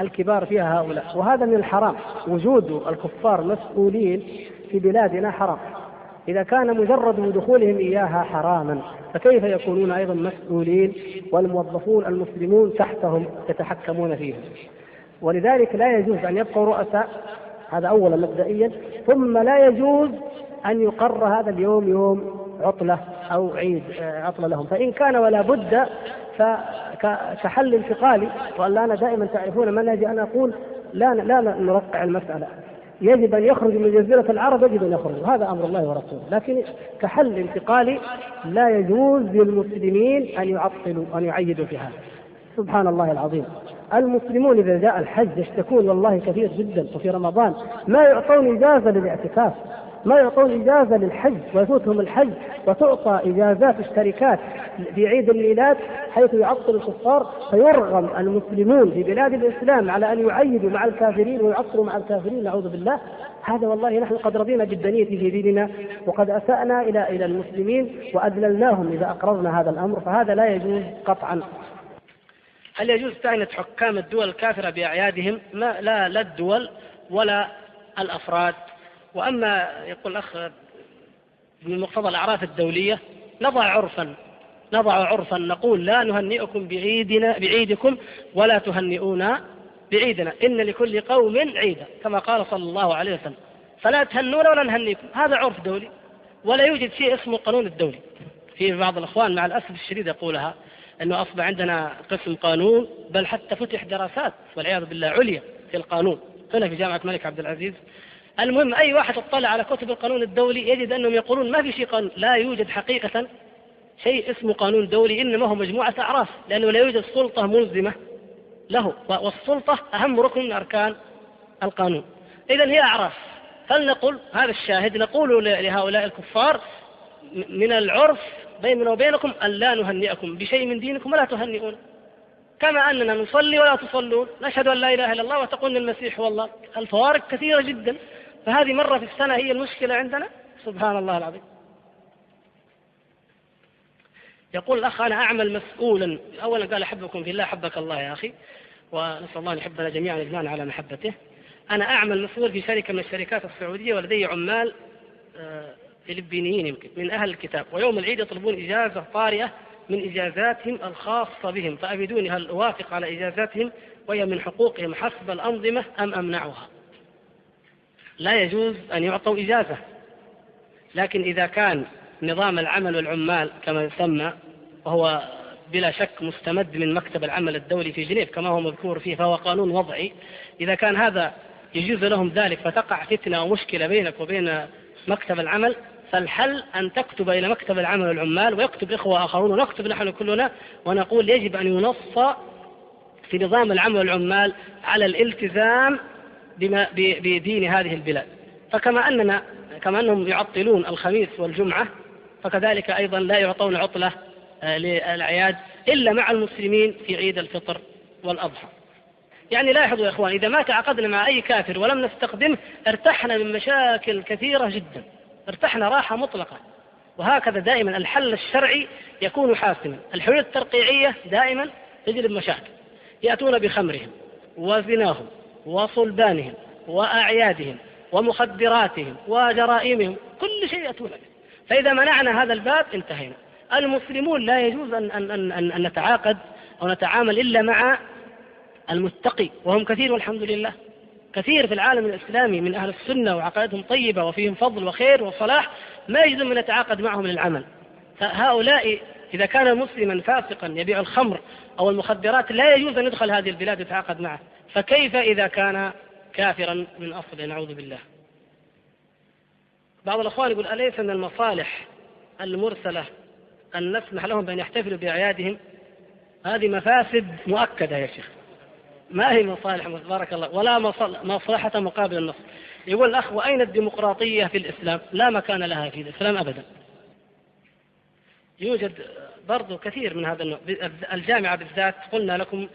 الكبار فيها هؤلاء، وهذا من الحرام، وجود الكفار مسؤولين في بلادنا حرام. إذا كان مجرد دخولهم إياها حراما فكيف يكونون أيضا مسؤولين والموظفون المسلمون تحتهم يتحكمون فيهم ولذلك لا يجوز أن يبقوا رؤساء هذا أولا مبدئيا. ثم لا يجوز أن يقر هذا اليوم يوم عطلة أو عيد آه، عطلة لهم. فإن كان ولا بد فكحل انتقالي. أنا دائما تعرفون منهجي أنا أقول لا لا نرقع المسألة. يجب أن يخرج من جزيرة العرب يجب أن يخرج. هذا أمر الله ورسوله. لكن كحل انتقالي لا يجوز للمسلمين أن يعطلوا أن يعيدوا في هذا سبحان الله العظيم. المسلمون إذا جاء الحج يشتكون والله كثير جدا وفي رمضان. ما يعطون إجازة للاعتكاف ما يعطون إجازة للحج ويفوتهم الحج وتعطى إجازات الشركات في عيد الميلاد حيث يعطل الكفار. فيرغم المسلمون في بلاد الإسلام على أن يعيدوا مع الكافرين ويعطلوا مع الكافرين. نعوذ بالله. هذا والله نحن قد رضينا بالدنية في ديننا وقد أسأنا إلى إلى المسلمين وأذللناهم إذا أقررنا هذا الأمر. فهذا لا يجوز قطعا. هل يجوز تعنية حكام الدول الكافرة بأعيادهم؟ ما لا لا الدول ولا الأفراد. وأما يقول الأخ من مقتضى الأعراف الدولية نضع عرفا نضع عرفا نقول لا نهنئكم بعيدنا بعيدكم ولا تهنئونا بعيدنا. إن لكل قوم عيدا كما قال صلى الله عليه وسلم. فلا تهنونا ولا نهنيكم. هذا عرف دولي ولا يوجد شيء اسمه القانون الدولي. في بعض الأخوان مع الأسف الشديد يقولها. أنه أصبح عندنا قسم قانون بل حتى فتح دراسات والعياذ بالله عليا في القانون. هنا في جامعة الملك عبد العزيز. المهم أي واحد اطلع على كتب القانون الدولي يجد أنهم يقولون ما في شيء قانون. لا يوجد حقيقة شيء اسمه قانون دولي إنما هو مجموعة أعراف لأنه لا يوجد سلطة ملزمة له والسلطة أهم ركن من أركان القانون. إذا هي أعراف. فلنقل هذا الشاهد نقول لهؤلاء الكفار من العرف بيننا وبينكم أن لا نهنئكم بشيء من دينكم ولا تهنئون. كما أننا نصلي ولا تصلون. نشهد أن لا إله إلا الله وتقول المسيح هو الله. الفوارق كثيرة جدا. فهذه مرة في السنة هي المشكلة عندنا. سبحان الله العظيم. يقول الأخ أنا أعمل مسؤولا. أولا قال أحبكم في الله أحبك الله يا أخي. ونسأل الله أن يحبنا جميعا يجمعنا على محبته. أنا أعمل مسؤول في شركة من الشركات السعودية ولدي عمال آه، فلبينيين يمكن من أهل الكتاب. ويوم العيد يطلبون إجازة طارئة من إجازاتهم الخاصة بهم. فأفيدوني هل أوافق على إجازاتهم وهي من حقوقهم حسب الأنظمة أم أمنعها؟ لا يجوز أن يعطوا إجازة. لكن إذا كان نظام العمل والعمال كما يسمى وهو بلا شك مستمد من مكتب العمل الدولي في جنيف كما هو مذكور فيه فهو قانون وضعي إذا كان هذا يجوز لهم ذلك فتقع فتنة ومشكلة بينك وبين مكتب العمل فالحل أن تكتب إلى مكتب العمل والعمال ويكتب إخوة آخرون ونكتب نحن كلنا ونقول يجب أن ينص في نظام العمل والعمال على الالتزام بما بدين هذه البلاد. فكما أننا كما أنهم يعطلون الخميس والجمعة فكذلك أيضا لا يعطون عطلة آه، للأعياد إلا مع المسلمين في عيد الفطر والأضحى. يعني لاحظوا يا إخوان إذا ما تعاقدنا مع أي كافر ولم نستخدمه ارتحنا من مشاكل كثيرة جدا. ارتحنا راحة مطلقة. وهكذا دائما الحل الشرعي يكون حاسما. الحلول الترقيعية دائما تجلب مشاكل. يأتون بخمرهم وزناهم وصلبانهم وأعيادهم ومخدراتهم وجرائمهم كل شيء يأتون به. فإذا منعنا هذا الباب انتهينا. المسلمون لا يجوز أن, أن, أن, أن نتعاقد أو نتعامل إلا مع المتقي وهم كثير والحمد لله. كثير في العالم الإسلامي من أهل السنة وعقائدهم طيبة وفيهم فضل وخير وصلاح ما يجوز أن نتعاقد معهم للعمل. فهؤلاء إذا كان مسلما فاسقا يبيع الخمر أو المخدرات لا يجوز أن يدخل هذه البلاد يتعاقد معه. فكيف إذا كان كافرا من أصله نعوذ بالله. بعض الأخوان يقول أليس من المصالح المرسلة أن نسمح لهم بأن يحتفلوا بأعيادهم؟ هذه مفاسد مؤكدة يا شيخ. ما هي مصالح بارك الله. ولا مصلحة مقابل النص. يقول الأخ وأين الديمقراطية في الإسلام؟ لا مكان لها في الإسلام أبدا. يوجد برضو كثير من هذا النوع. الجامعة بالذات قلنا لكم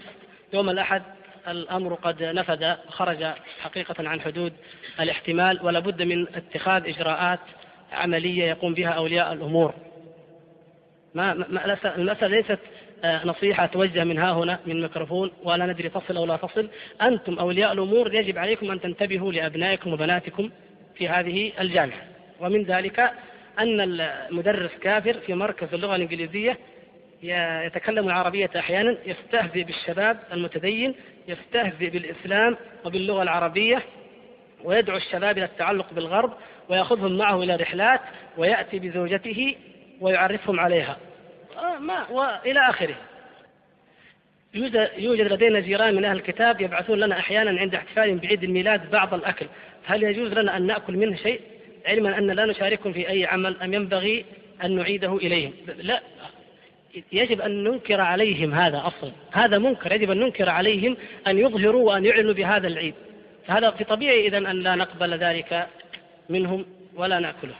يوم الأحد الأمر قد نفذ خرج حقيقة عن حدود الاحتمال ولا بد من اتخاذ إجراءات عملية يقوم بها أولياء الأمور. ما المسألة ليست نصيحة توجه من ها هنا من ميكروفون ولا ندري تصل أو لا تصل أنتم أولياء الأمور يجب عليكم أن تنتبهوا لأبنائكم وبناتكم في هذه الجامعة. ومن ذلك أن المدرس كافر في مركز اللغة الإنجليزية يتكلم العربية أحيانا يستهزئ بالشباب المتدين يستهزئ بالإسلام وباللغة العربية ويدعو الشباب إلى التعلق بالغرب ويأخذهم معه إلى رحلات ويأتي بزوجته ويعرفهم عليها. آه، ما وإلى آخره. يوجد, لدينا جيران من أهل الكتاب يبعثون لنا أحيانا عند احتفال بعيد الميلاد بعض الأكل. هل يجوز لنا أن نأكل منه شيء؟ علما أن لا نشاركهم في أي عمل أم ينبغي أن نعيده إليهم؟ لا. يجب أن ننكر عليهم هذا أصلا. هذا منكر. يجب أن ننكر عليهم أن يظهروا وأن يعلنوا بهذا العيد. فهذا في طبيعي إذا أن لا نقبل ذلك منهم ولا نأكله.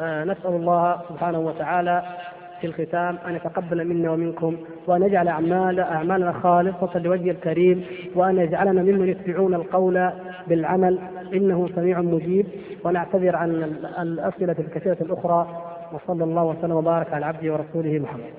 آه نسأل الله سبحانه وتعالى في الختام أن يتقبل منا ومنكم وأن يجعل أعمال أعمالنا خالصة لوجه الكريم وأن يجعلنا ممن يتبعون القول بالعمل. إنه سميع مجيب ونعتذر عن الأسئلة الكثيرة الأخرى. وصلى الله وسلم وبارك على عبده ورسوله محمد.